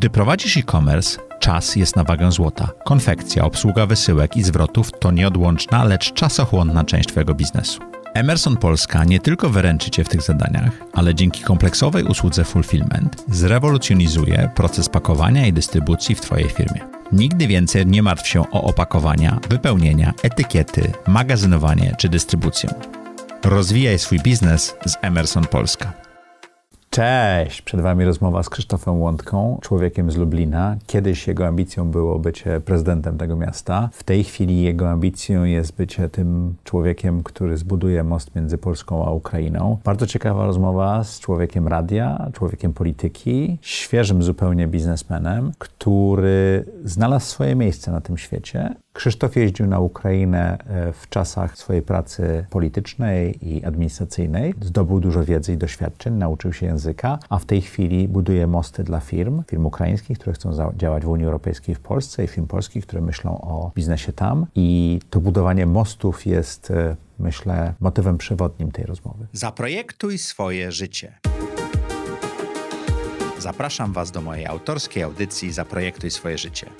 Gdy prowadzisz e-commerce, czas jest na wagę złota. Konfekcja, obsługa wysyłek i zwrotów to nieodłączna, lecz czasochłonna część Twojego biznesu. Emerson Polska nie tylko wyręczy Cię w tych zadaniach, ale dzięki kompleksowej usłudze Fulfillment zrewolucjonizuje proces pakowania i dystrybucji w Twojej firmie. Nigdy więcej nie martw się o opakowania, wypełnienia, etykiety, magazynowanie czy dystrybucję. Rozwijaj swój biznes z Emerson Polska. Cześć! Przed Wami rozmowa z Krzysztofem Łądką, człowiekiem z Lublina. Kiedyś jego ambicją było bycie prezydentem tego miasta. W tej chwili jego ambicją jest bycie tym człowiekiem, który zbuduje most między Polską a Ukrainą. Bardzo ciekawa rozmowa z człowiekiem radia, człowiekiem polityki, świeżym zupełnie biznesmenem, który znalazł swoje miejsce na tym świecie Krzysztof jeździł na Ukrainę e, w czasach swojej pracy politycznej i administracyjnej. Zdobył dużo wiedzy i doświadczeń, nauczył się języka, a w tej chwili buduje mosty dla firm, firm ukraińskich, które chcą działać w Unii Europejskiej w Polsce i firm polskich, które myślą o biznesie tam. I to budowanie mostów jest, e, myślę, motywem przewodnim tej rozmowy. Zaprojektuj swoje życie. Zapraszam Was do mojej autorskiej audycji Zaprojektuj swoje życie.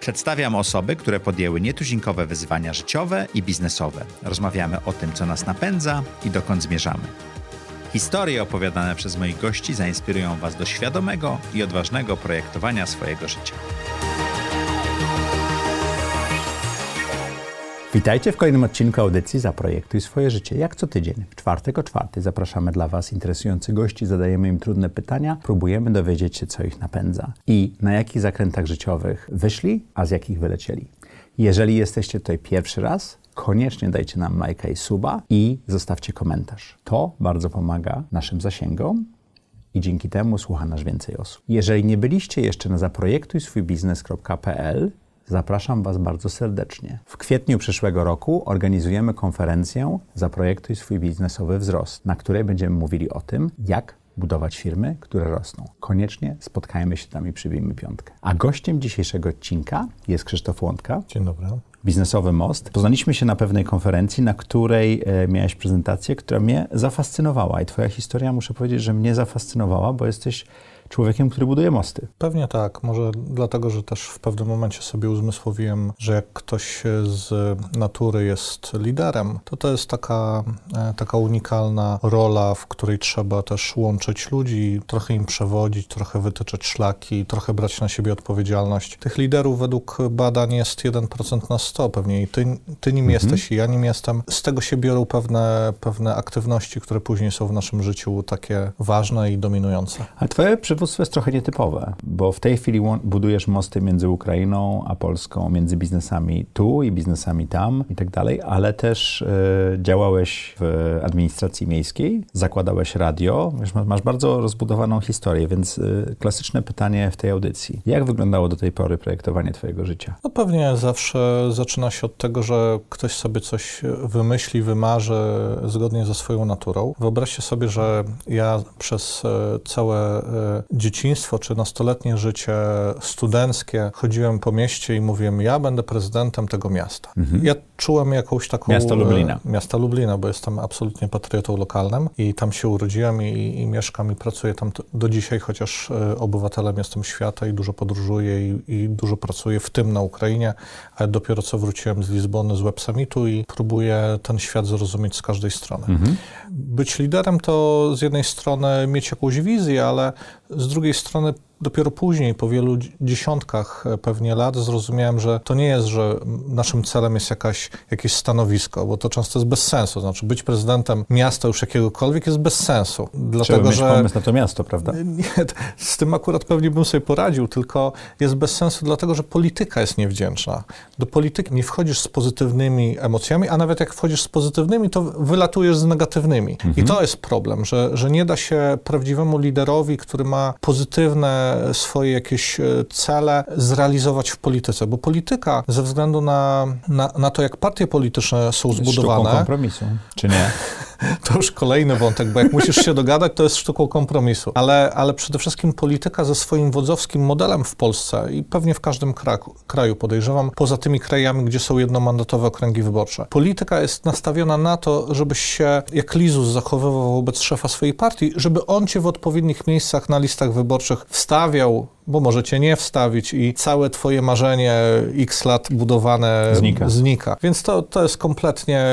Przedstawiam osoby, które podjęły nietuzinkowe wyzwania życiowe i biznesowe. Rozmawiamy o tym, co nas napędza i dokąd zmierzamy. Historie opowiadane przez moich gości zainspirują Was do świadomego i odważnego projektowania swojego życia. Witajcie w kolejnym odcinku audycji Zaprojektuj swoje życie. Jak co tydzień, w czwartek o czwarty zapraszamy dla Was interesujących gości, zadajemy im trudne pytania, próbujemy dowiedzieć się, co ich napędza i na jakich zakrętach życiowych wyszli, a z jakich wylecieli. Jeżeli jesteście tutaj pierwszy raz, koniecznie dajcie nam lajka i suba i zostawcie komentarz. To bardzo pomaga naszym zasięgom i dzięki temu słucha nas więcej osób. Jeżeli nie byliście jeszcze na zaprojektujswójbiznes.pl, zapraszam Was bardzo serdecznie. W kwietniu przyszłego roku organizujemy konferencję Zaprojektuj swój biznesowy wzrost, na której będziemy mówili o tym, jak budować firmy, które rosną. Koniecznie spotkajmy się tam i przybijmy piątkę. A gościem dzisiejszego odcinka jest Krzysztof Łądka. Dzień dobry. Biznesowy Most. Poznaliśmy się na pewnej konferencji, na której e, miałeś prezentację, która mnie zafascynowała. I Twoja historia, muszę powiedzieć, że mnie zafascynowała, bo jesteś człowiekiem, który buduje mosty. Pewnie tak. Może dlatego, że też w pewnym momencie sobie uzmysłowiłem, że jak ktoś z natury jest liderem, to to jest taka, e, taka unikalna rola, w której trzeba też łączyć ludzi, trochę im przewodzić, trochę wytyczać szlaki, trochę brać na siebie odpowiedzialność. Tych liderów według badań jest 1% na 100 pewnie i ty, ty nim mhm. jesteś i ja nim jestem. Z tego się biorą pewne, pewne aktywności, które później są w naszym życiu takie ważne i dominujące. A twoje przywództwo jest trochę nietypowe, bo w tej chwili budujesz mosty między Ukrainą a Polską, między biznesami tu i biznesami tam i tak dalej, ale też y, działałeś w administracji miejskiej, zakładałeś radio, masz bardzo rozbudowaną historię, więc y, klasyczne pytanie w tej audycji. Jak wyglądało do tej pory projektowanie twojego życia? No pewnie zawsze zaczyna się od tego, że ktoś sobie coś wymyśli, wymarzy zgodnie ze swoją naturą. Wyobraźcie sobie, że ja przez e, całe dzieciństwo czy nastoletnie życie studenckie chodziłem po mieście i mówiłem, ja będę prezydentem tego miasta. Mhm. Ja czułem jakąś taką... Miasto Lublina. E, miasta Lublina, bo jestem absolutnie patriotą lokalnym i tam się urodziłem i, i mieszkam i pracuję tam do dzisiaj, chociaż e, obywatelem jestem świata i dużo podróżuję i, i dużo pracuję, w tym na Ukrainie, ale dopiero co wróciłem z Lizbony, z Web Summitu i próbuję ten świat zrozumieć z każdej strony. Mhm. Być liderem to z jednej strony mieć jakąś wizję, ale z drugiej strony dopiero później, po wielu dziesiątkach e, pewnie lat, zrozumiałem, że to nie jest, że naszym celem jest jakaś, jakieś stanowisko, bo to często jest bez sensu. Znaczy, być prezydentem miasta już jakiegokolwiek jest bez sensu. Dlatego, Trzeba że. pomysł na to miasto, prawda? Nie, z tym akurat pewnie bym sobie poradził, tylko jest bez sensu, dlatego że polityka jest niewdzięczna. Do polityki nie wchodzisz z pozytywnymi emocjami, a nawet jak wchodzisz z pozytywnymi, to wylatujesz z negatywnymi. Mhm. I to jest problem, że, że nie da się prawdziwemu liderowi, który ma pozytywne swoje jakieś e, cele zrealizować w polityce, bo polityka ze względu na, na, na to, jak partie polityczne są zbudowane... Sztuką kompromisu, czy nie? to już kolejny wątek, bo jak musisz się dogadać, to jest sztuką kompromisu. Ale, ale przede wszystkim polityka ze swoim wodzowskim modelem w Polsce i pewnie w każdym kraju, kraju podejrzewam, poza tymi krajami, gdzie są jednomandatowe okręgi wyborcze. Polityka jest nastawiona na to, żebyś się jak Lizus zachowywał wobec szefa swojej partii, żeby on cię w odpowiednich miejscach na listach wyborczych wstawiał bo możecie nie wstawić i całe twoje marzenie x lat budowane Znika. znika. Więc to, to jest kompletnie,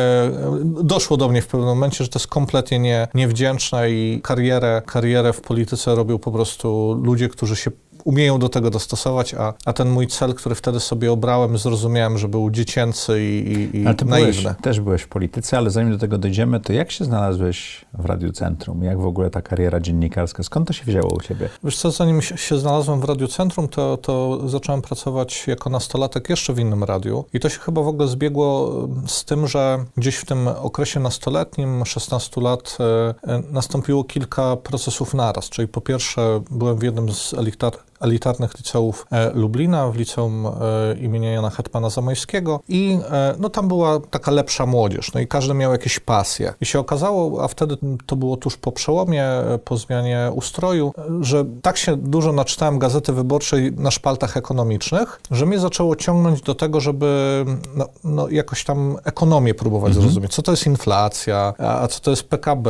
doszło do mnie w pewnym momencie, że to jest kompletnie nie, niewdzięczne i karierę, karierę w polityce robią po prostu ludzie, którzy się umieją do tego dostosować, a, a ten mój cel, który wtedy sobie obrałem, zrozumiałem, że był dziecięcy i, i, i ale ty naiwny. byłeś, też byłeś w polityce, ale zanim do tego dojdziemy, to jak się znalazłeś w Radiu Centrum? Jak w ogóle ta kariera dziennikarska? Skąd to się wzięło u ciebie? Wiesz co, zanim się, znalazłem w Radiu Centrum, to, to zacząłem pracować jako nastolatek jeszcze w innym radiu i to się chyba w ogóle zbiegło z tym, że gdzieś w tym okresie nastoletnim, 16 lat, e, e, nastąpiło kilka procesów naraz, czyli po pierwsze byłem w jednym z elitar, elitarnych liceów e, Lublina, w liceum e, imienia Jana Hetmana Zamojskiego i e, no, tam była taka lepsza młodzież, no i każdy miał jakieś pasje. I się okazało, a wtedy to było tuż po przełomie, po zmianie ustroju, że tak się dużo naczytałem Gazety Wyborczej na szpaltach ekonomicznych, że mnie zaczęło ciągnąć do tego, żeby no, no jakoś tam ekonomię próbować zrozumieć. Co to jest inflacja, a, a co to jest PKB,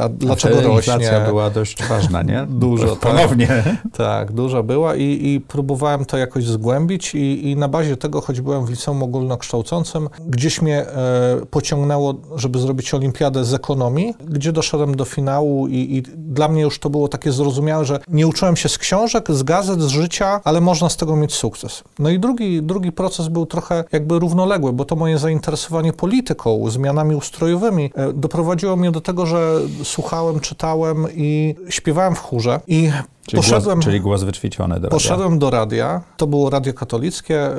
a dlaczego Wtedy rośnie. inflacja była dość ważna, nie? Dużo, tak. Ponownie. Tak, duża była i, i próbowałem to jakoś zgłębić i, i na bazie tego, choć byłem w liceum ogólnokształcącym, gdzieś mnie e, pociągnęło, żeby zrobić olimpiadę z ekonomii, gdzie doszedłem do finału i, i dla mnie już to było takie zrozumiałe, że nie uczyłem się z książek, z gazet, z życia, ale można z tego mieć sukces. No i drugi, drugi proces był trochę jakby równoległy, bo to moje zainteresowanie polityką, zmianami ustrojowymi e, doprowadziło mnie do tego, że słuchałem, czytałem i śpiewałem w chórze i Czyli, poszedłem... głos, czyli głos wyćwiczony do radia. Poszedłem do radia, to było radio katolickie,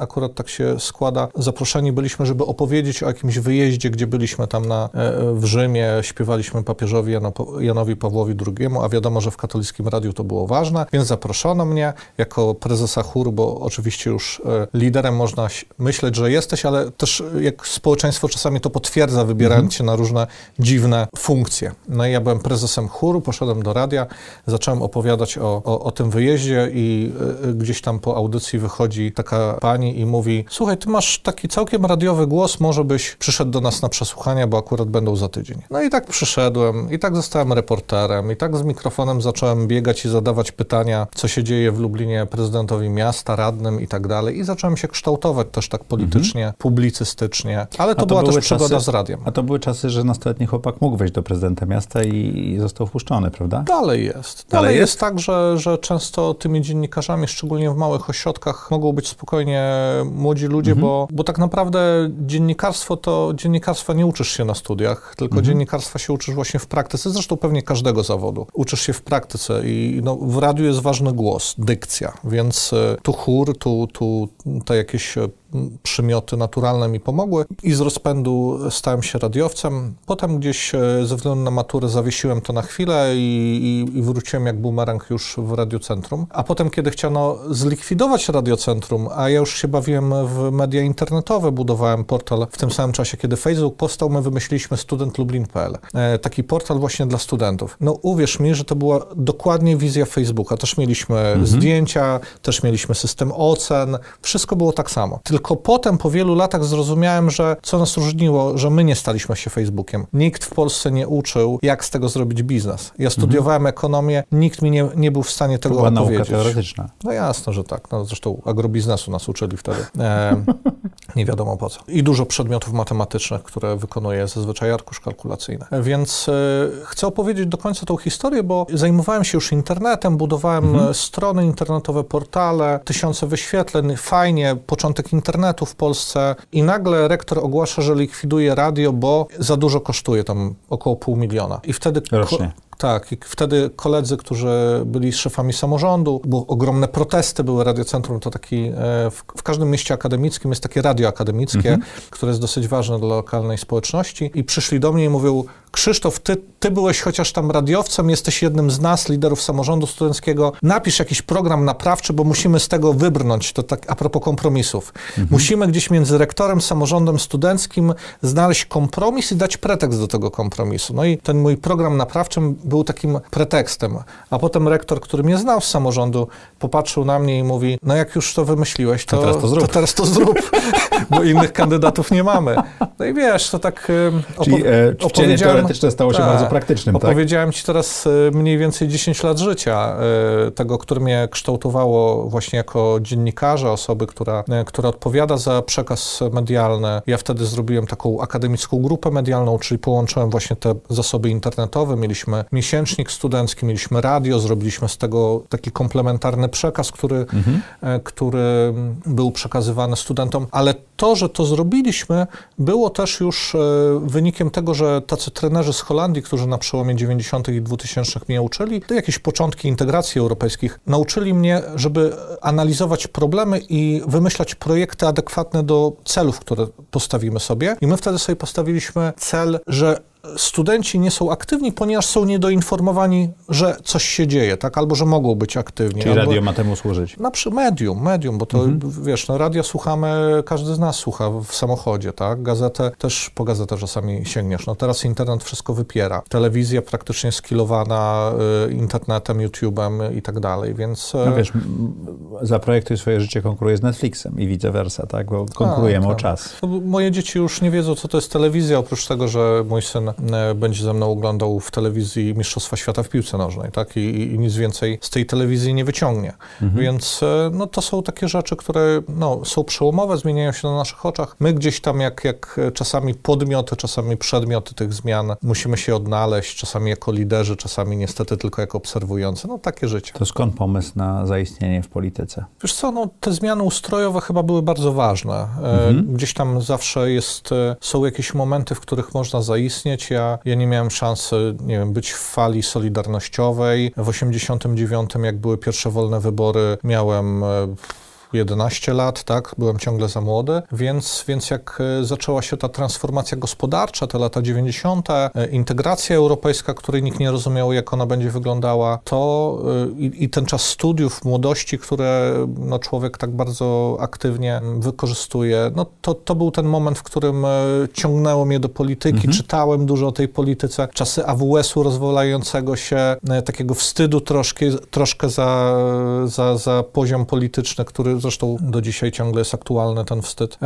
akurat tak się składa. Zaproszeni byliśmy, żeby opowiedzieć o jakimś wyjeździe, gdzie byliśmy tam na, e, w Rzymie, śpiewaliśmy papieżowi Jano, Janowi Pawłowi II, a wiadomo, że w katolickim radiu to było ważne, więc zaproszono mnie jako prezesa chóru, bo oczywiście już e, liderem można myśleć, że jesteś, ale też e, jak społeczeństwo czasami to potwierdza, wybierając cię na różne dziwne funkcje. No i ja byłem prezesem chóru, poszedłem do radia, zacząłem opowiadać o, o, o tym wyjeździe i y, gdzieś tam po audycji wychodzi taka pani i mówi słuchaj, ty masz taki całkiem radiowy głos, może byś przyszedł do nas na przesłuchania, bo akurat będą za tydzień. No i tak przyszedłem i tak zostałem reporterem i tak z mikrofonem zacząłem biegać i zadawać pytania, co się dzieje w Lublinie prezydentowi miasta, radnym i tak dalej i zacząłem się kształtować też tak politycznie, publicystycznie, ale to, to była też były przygoda czasy- z radiem. A to były czasy, że nastoletni chłopak mógł wejść do prezydenta miasta i, i został wpuszczony, prawda? Dalej jest. Dalej Dalej jest? tak, że, że często tymi dziennikarzami, szczególnie w małych ośrodkach, mogą być spokojnie młodzi ludzie, Mhm. bo, bo tak naprawdę dziennikarstwo to dziennikarstwa nie uczysz się na studiach, tylko Mhm. dziennikarstwa się uczysz właśnie w praktyce, zresztą pewnie każdego zawodu. Uczysz się w praktyce i no, w radiu jest ważny głos, dykcja, więc e, tu chór, tu, tu te jakieś e, przymioty naturalne mi pomogły i z rozpędu stałem się radiowcem. Potem gdzieś e, ze względu na maturę zawiesiłem to na chwilę i, i, i wróciłem jak bumerang już w Radiocentrum. A potem, kiedy chciano zlikwidować Radiocentrum, a ja już się bawiłem w media internetowe, budowałem portal w tym samym czasie, kiedy Facebook powstał, my wymyśliliśmy studentlublin.pl. E, taki portal właśnie dla studentów. No uwierz mi, że to była dokładnie wizja Facebooka. Też mieliśmy zdjęcia, też mieliśmy system ocen, wszystko było tak samo. Tylko potem, po wielu latach zrozumiałem, że co nas różniło, że my nie staliśmy się Facebookiem. Nikt w Polsce nie uczył, jak z tego zrobić biznes. Ja studiowałem ekonomię, nikt mi nie, nie był w stanie To tego była nauka opowiedzieć. teoretyczna. No jasno, że tak. No, zresztą agrobiznesu nas uczyli wtedy. E, nie wiadomo po co. I dużo przedmiotów matematycznych, które wykonuje zazwyczaj arkusz kalkulacyjny. Więc e, chcę opowiedzieć do końca tą historię, bo zajmowałem się już internetem, budowałem e, strony internetowe, portale, tysiące wyświetleń, fajnie, początek internetu w Polsce i nagle rektor ogłasza, że likwiduje radio, bo za dużo kosztuje, tam około pół miliona. I wtedy... tak, i wtedy koledzy, którzy byli szefami samorządu, bo ogromne protesty były, Radiocentrum to taki, e, w, w każdym mieście akademickim jest takie radio akademickie, które jest dosyć ważne dla lokalnej społeczności. I przyszli do mnie i mówią, Krzysztof, ty, ty byłeś chociaż tam radiowcem, jesteś jednym z nas, liderów samorządu studenckiego, napisz jakiś program naprawczy, bo musimy z tego wybrnąć, to tak a propos kompromisów. Musimy gdzieś między rektorem, samorządem studenckim znaleźć kompromis i dać pretekst do tego kompromisu. No i ten mój program naprawczy był takim pretekstem. A potem rektor, który mnie znał z samorządu, popatrzył na mnie i mówi, no jak już to wymyśliłeś, to, to teraz to zrób. To teraz to zrób bo innych kandydatów nie mamy. No i wiesz, to tak opow- Czyli e, opowiedziałem... teoretyczne stało się ta, bardzo praktycznym, tak? Opowiedziałem ci teraz e, mniej więcej 10 lat życia, e, tego, które mnie kształtowało właśnie jako dziennikarza, osoby, która, e, która odpowiada za przekaz medialny. Ja wtedy zrobiłem taką akademicką grupę medialną, czyli połączyłem właśnie te zasoby internetowe, mieliśmy miesięcznik studencki, mieliśmy radio, zrobiliśmy z tego taki komplementarny przekaz, który, mhm. który był przekazywany studentom, ale to, że to zrobiliśmy, było też już e, wynikiem tego, że tacy trenerzy z Holandii, którzy na przełomie 90. i 2000 mnie uczyli, to jakieś początki integracji europejskich, nauczyli mnie, żeby analizować problemy i wymyślać projekty adekwatne do celów, które postawimy sobie. I my wtedy sobie postawiliśmy cel, że studenci nie są aktywni, ponieważ są niedoinformowani, że coś się dzieje, tak? Albo że mogą być aktywni. Czyli albo, radio ma temu służyć? Na przykład medium, medium, bo to, mhm. wiesz, no radia słuchamy, każdy z nas słucha w samochodzie, tak? Gazetę też, po gazetę czasami sięgniesz. No teraz internet wszystko wypiera. Telewizja praktycznie skilowana y, internetem, YouTube'em i tak dalej, więc... No wiesz, za projekty swoje życie konkuruje z Netflixem i vice versa, tak? Bo konkurujemy tak. o czas. No, moje dzieci już nie wiedzą, co to jest telewizja, oprócz tego, że mój syn E, będzie ze mną oglądał w telewizji Mistrzostwa Świata w piłce nożnej, tak? I, i nic więcej z tej telewizji nie wyciągnie. Mhm. Więc e, no, to są takie rzeczy, które no, są przełomowe, zmieniają się na naszych oczach. My gdzieś tam jak, jak czasami podmioty, czasami przedmioty tych zmian musimy się odnaleźć, czasami jako liderzy, czasami niestety tylko jako obserwujący. No takie życie. To skąd pomysł na zaistnienie w polityce? Wiesz co, no, te zmiany ustrojowe chyba były bardzo ważne. E, mhm. Gdzieś tam zawsze jest, są jakieś momenty, w których można zaistnieć ja, ja nie miałem szansy, nie wiem, być w fali solidarnościowej. W 89, jak były pierwsze wolne wybory, miałem e, 11 lat, tak, byłem ciągle za młody, więc, więc jak e, zaczęła się ta transformacja gospodarcza, te lata 90., e, integracja europejska, której nikt nie rozumiał, jak ona będzie wyglądała, to e, i, i ten czas studiów, młodości, które no, człowiek tak bardzo aktywnie wykorzystuje, no to, to był ten moment, w którym ciągnęło mnie do polityki, mhm. czytałem dużo o tej polityce, czasy AWS-u rozwalającego się, takiego wstydu troszkę, troszkę za, za, za poziom polityczny, który zresztą do dzisiaj ciągle jest aktualny ten wstyd.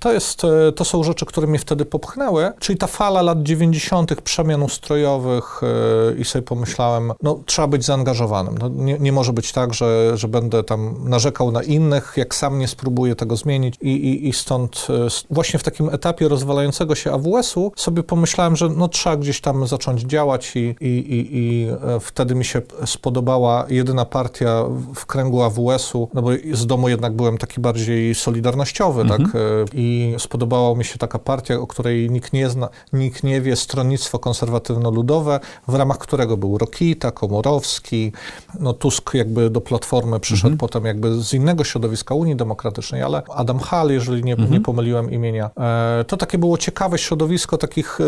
To, jest, e, to są rzeczy, które mnie wtedy popchnęły, czyli ta fala lat 90., przemian ustrojowych e, i sobie pomyślałem, no trzeba być zaangażowanym. No, nie, nie może być tak, że, że będę tam narzekał na innych, jak sam nie spróbuję tego zmienić i, i, i stąd e, właśnie w takim etapie rozwalającego się AWS-u sobie pomyślałem, że no trzeba gdzieś tam zacząć działać i, i, i, i wtedy mi się spodobała jedyna partia w kręgu AWS-u, no bo z domu jednak byłem taki bardziej solidarnościowy, tak? mhm. tak? I spodobało mi się taka partia, o której nikt nie zna, nikt nie wie, Stronnictwo Konserwatywno-Ludowe, w ramach którego był Rokita, Komorowski, no Tusk jakby do Platformy przyszedł mhm. potem jakby z innego środowiska Unii Demokratycznej, ale Adam Hall, jeżeli nie, mhm. nie pomyliłem imienia. E, to takie było ciekawe środowisko takich e,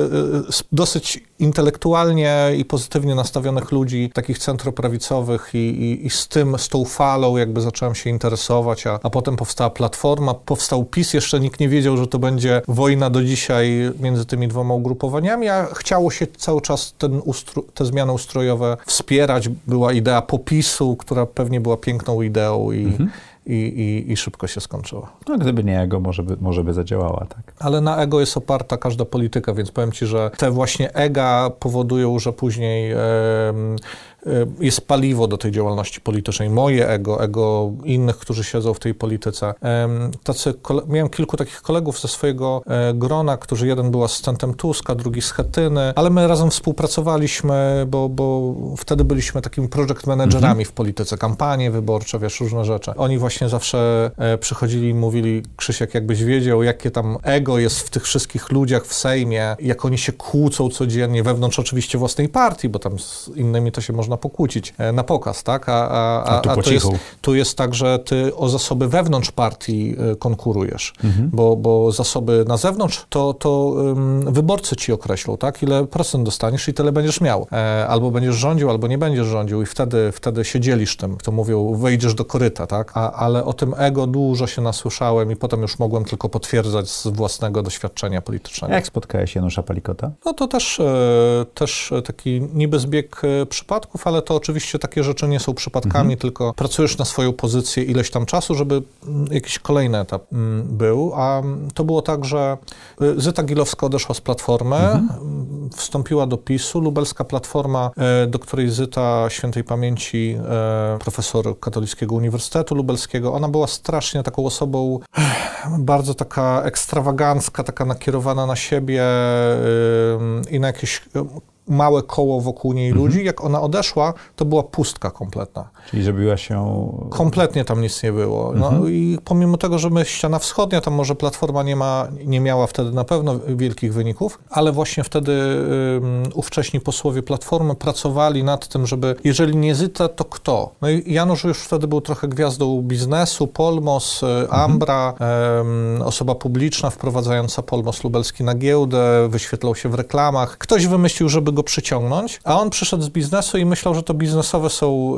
dosyć intelektualnie i pozytywnie nastawionych ludzi, takich centroprawicowych i, i, i z tym, z tą falą jakby zacząłem się interesować a, a potem powstała Platforma, powstał PiS, jeszcze nikt nie wiedział, że to będzie wojna do dzisiaj między tymi dwoma ugrupowaniami, a chciało się cały czas ten te zmiany ustrojowe wspierać. Była idea popisu, która pewnie była piękną ideą i mhm i, i, i, szybko się skończyła. No gdyby nie ego, może by, może by zadziałała, tak. Ale na ego jest oparta każda polityka, więc powiem ci, że te właśnie ega powodują, że później e, Y, jest paliwo do tej działalności politycznej. Moje ego, ego innych, którzy siedzą w tej polityce. Tacy, miałem kilku takich kolegów ze swojego e, grona, którzy jeden był asystentem Tuska, drugi z Chetyny, ale my razem współpracowaliśmy, bo, bo wtedy byliśmy takimi project managerami mhm. w polityce, kampanie wyborcze, wiesz, różne rzeczy. Oni właśnie zawsze e, przychodzili i mówili, Krzysiek, jakbyś wiedział, jakie tam ego jest w tych wszystkich ludziach w Sejmie, jak oni się kłócą codziennie, wewnątrz oczywiście własnej partii, bo tam z innymi to się można można pokłócić e, na pokaz, tak? A, a, a, a tu, jest, tu jest tak, że ty o zasoby wewnątrz partii e, konkurujesz, mhm. bo, bo zasoby na zewnątrz to, to wyborcy ci określą, tak? Ile procent dostaniesz i tyle będziesz miał. E, albo będziesz rządził, albo nie będziesz rządził i wtedy, wtedy się dzielisz tym. To mówią, wejdziesz do koryta, tak? A, ale o tym ego dużo się nasłyszałem i potem już mogłem tylko potwierdzać z własnego doświadczenia politycznego. Jak spotkałeś Janusza Palikota? No to też, też taki niby zbieg przypadków, ale to oczywiście takie rzeczy nie są przypadkami, mhm. tylko pracujesz na swoją pozycję ileś tam czasu, żeby mm, jakiś kolejny etap mm, był, a to było tak, że Zyta Gilowska odeszła z Platformy, mhm. wstąpiła do PiSu, lubelska Platforma, do której Zyta świętej pamięci profesor Katolickiego Uniwersytetu Lubelskiego. Ona była strasznie taką osobą bardzo taka ekstrawagancka, taka nakierowana na siebie i na jakieś małe koło wokół niej mhm. ludzi. Jak ona odeszła, to była pustka kompletna. Czyli zrobiła się... Kompletnie tam nic nie było. No mhm. i pomimo tego, że my ściana wschodnia, tam może Platforma nie, ma, nie miała wtedy na pewno wielkich wyników, ale właśnie wtedy um, ówcześni posłowie Platformy pracowali nad tym, żeby jeżeli nie Zyta, to kto? No i Janusz już wtedy był trochę gwiazdą biznesu, Polmos, e, mhm. Ambra, um, osoba publiczna wprowadzająca Polmos lubelski na giełdę, wyświetlał się w reklamach. Ktoś wymyślił, żeby go przyciągnąć, a on przyszedł z biznesu i myślał, że to biznesowe są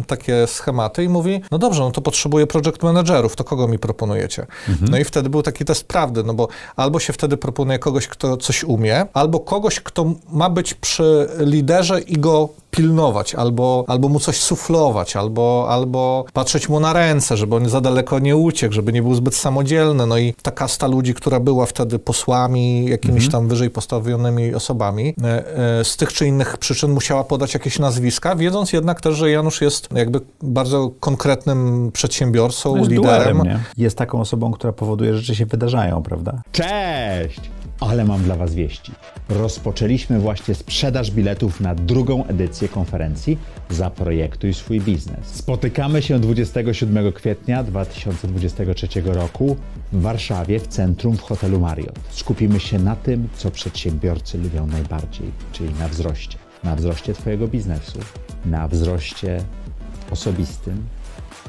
y, takie schematy i mówi, no dobrze, no to potrzebuję project managerów, to kogo mi proponujecie? Mhm. No i wtedy był taki test prawdy, no bo albo się wtedy proponuje kogoś, kto coś umie, albo kogoś, kto ma być przy liderze i go pilnować, albo, albo mu coś suflować, albo, albo patrzeć mu na ręce, żeby on za daleko nie uciekł, żeby nie był zbyt samodzielny. No i ta kasta ludzi, która była wtedy posłami, jakimiś mhm. tam wyżej postawionymi osobami, e, e, z tych czy innych przyczyn musiała podać jakieś nazwiska, wiedząc jednak też, że Janusz jest jakby bardzo konkretnym przedsiębiorcą, no jest liderem. Duelem, jest taką osobą, która powoduje, że rzeczy się wydarzają, prawda? Cześć! Ale mam dla Was wieści. Rozpoczęliśmy właśnie sprzedaż biletów na drugą edycję konferencji Zaprojektuj swój biznes. Spotykamy się 27 kwietnia 2023 roku w Warszawie w centrum w hotelu Marriott. Skupimy się na tym, co przedsiębiorcy lubią najbardziej, czyli na wzroście. Na wzroście Twojego biznesu, na wzroście osobistym,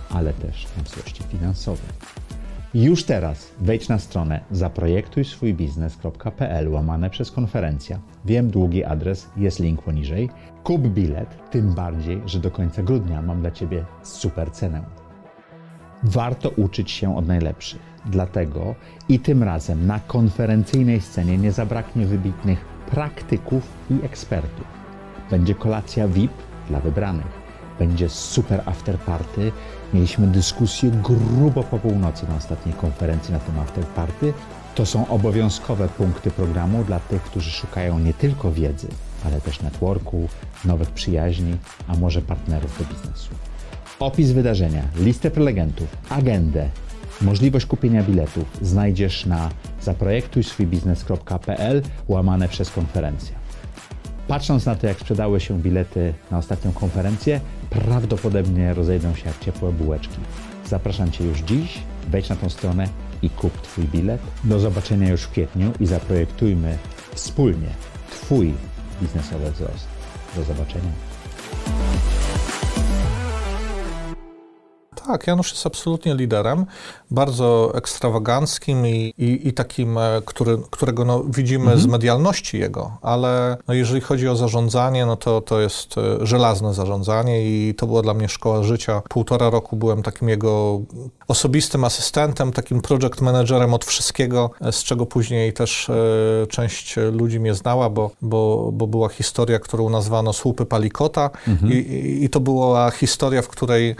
ale też na wzroście finansowym. Już teraz wejdź na stronę zaprojektuj swój biznes.pl łamane przez konferencja. Wiem, długi adres, jest link poniżej. Kup bilet, tym bardziej, że do końca grudnia mam dla Ciebie super cenę. Warto uczyć się od najlepszych. Dlatego i tym razem na konferencyjnej scenie nie zabraknie wybitnych praktyków i ekspertów. Będzie kolacja VIP dla wybranych. Będzie super afterparty Mieliśmy dyskusję grubo po północy na ostatniej konferencji na temat afterparty. To są obowiązkowe punkty programu dla tych, którzy szukają nie tylko wiedzy, ale też networku, nowych przyjaźni, a może partnerów do biznesu. Opis wydarzenia, listę prelegentów, agendę, możliwość kupienia biletów znajdziesz na zaprojektujswójbiznes.pl łamane przez konferencję. Patrząc na to, jak sprzedały się bilety na ostatnią konferencję, prawdopodobnie rozejdą się jak ciepłe bułeczki. Zapraszam Cię już dziś, wejdź na tą stronę i kup Twój bilet. Do zobaczenia już w kwietniu i zaprojektujmy wspólnie Twój biznesowy wzrost. Do zobaczenia. Tak, Janusz jest absolutnie liderem, bardzo ekstrawaganckim i, i, i takim, e, który, którego no, widzimy mhm. z medialności jego, ale no, jeżeli chodzi o zarządzanie, no to, to jest e, żelazne zarządzanie i to była dla mnie szkoła życia. Półtora roku byłem takim jego osobistym asystentem, takim project managerem od wszystkiego, e, z czego później też e, część ludzi mnie znała, bo, bo, bo była historia, którą nazwano słupy Palikota mhm. I, i to była historia, w której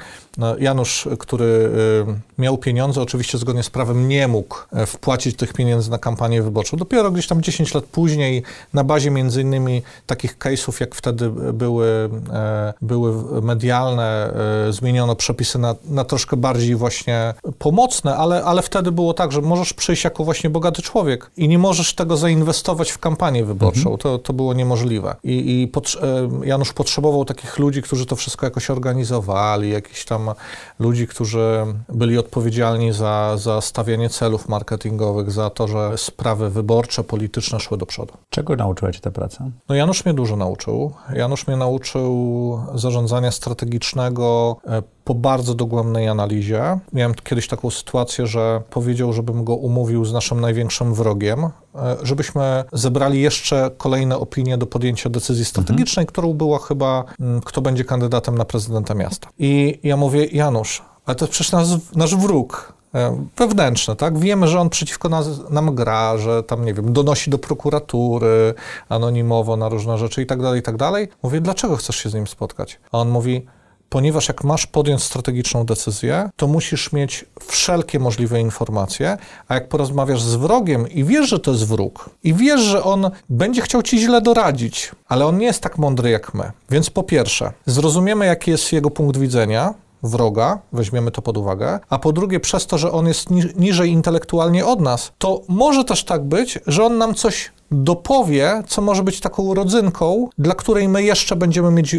Janusz, który y, miał pieniądze, oczywiście zgodnie z prawem nie mógł e, wpłacić tych pieniędzy na kampanię wyborczą. Dopiero gdzieś tam 10 lat później, na bazie między innymi takich case'ów, jak wtedy były, e, były medialne, e, zmieniono przepisy na, na troszkę bardziej właśnie pomocne, ale, ale wtedy było tak, że możesz przyjść jako właśnie bogaty człowiek i nie możesz tego zainwestować w kampanię wyborczą. Mhm. To, to było niemożliwe. I, i pot, Janusz potrzebował takich ludzi, którzy to wszystko jakoś organizowali, jakiś tam ludzi, którzy byli odpowiedzialni za, za stawianie celów marketingowych, za to, że sprawy wyborcze, polityczne szły do przodu. Czego nauczyła Cię ta praca? No Janusz mnie dużo nauczył. Janusz mnie nauczył zarządzania strategicznego, e, po bardzo dogłębnej analizie. Miałem kiedyś taką sytuację, że powiedział, żebym go umówił z naszym największym wrogiem, e, żebyśmy zebrali jeszcze kolejne opinie do podjęcia decyzji strategicznej, mhm. którą była chyba, mm, kto będzie kandydatem na prezydenta miasta. I ja mówię, Janusz, ale to jest przecież nasz, nasz wróg e, wewnętrzny, tak? Wiemy, że on przeciwko nas, nam gra, że tam, nie wiem, donosi do prokuratury anonimowo na różne rzeczy i tak dalej, i tak dalej. Mówię, dlaczego chcesz się z nim spotkać? A on mówi, ponieważ jak masz podjąć strategiczną decyzję, to musisz mieć wszelkie możliwe informacje, a jak porozmawiasz z wrogiem i wiesz, że to jest wróg, i wiesz, że on będzie chciał ci źle doradzić, ale on nie jest tak mądry jak my. Więc po pierwsze, zrozumiemy, jaki jest jego punkt widzenia, wroga, weźmiemy to pod uwagę, a po drugie przez to, że on jest ni niżej intelektualnie od nas, to może też tak być, że on nam coś dopowie, co może być taką rodzynką, dla której my jeszcze będziemy mieć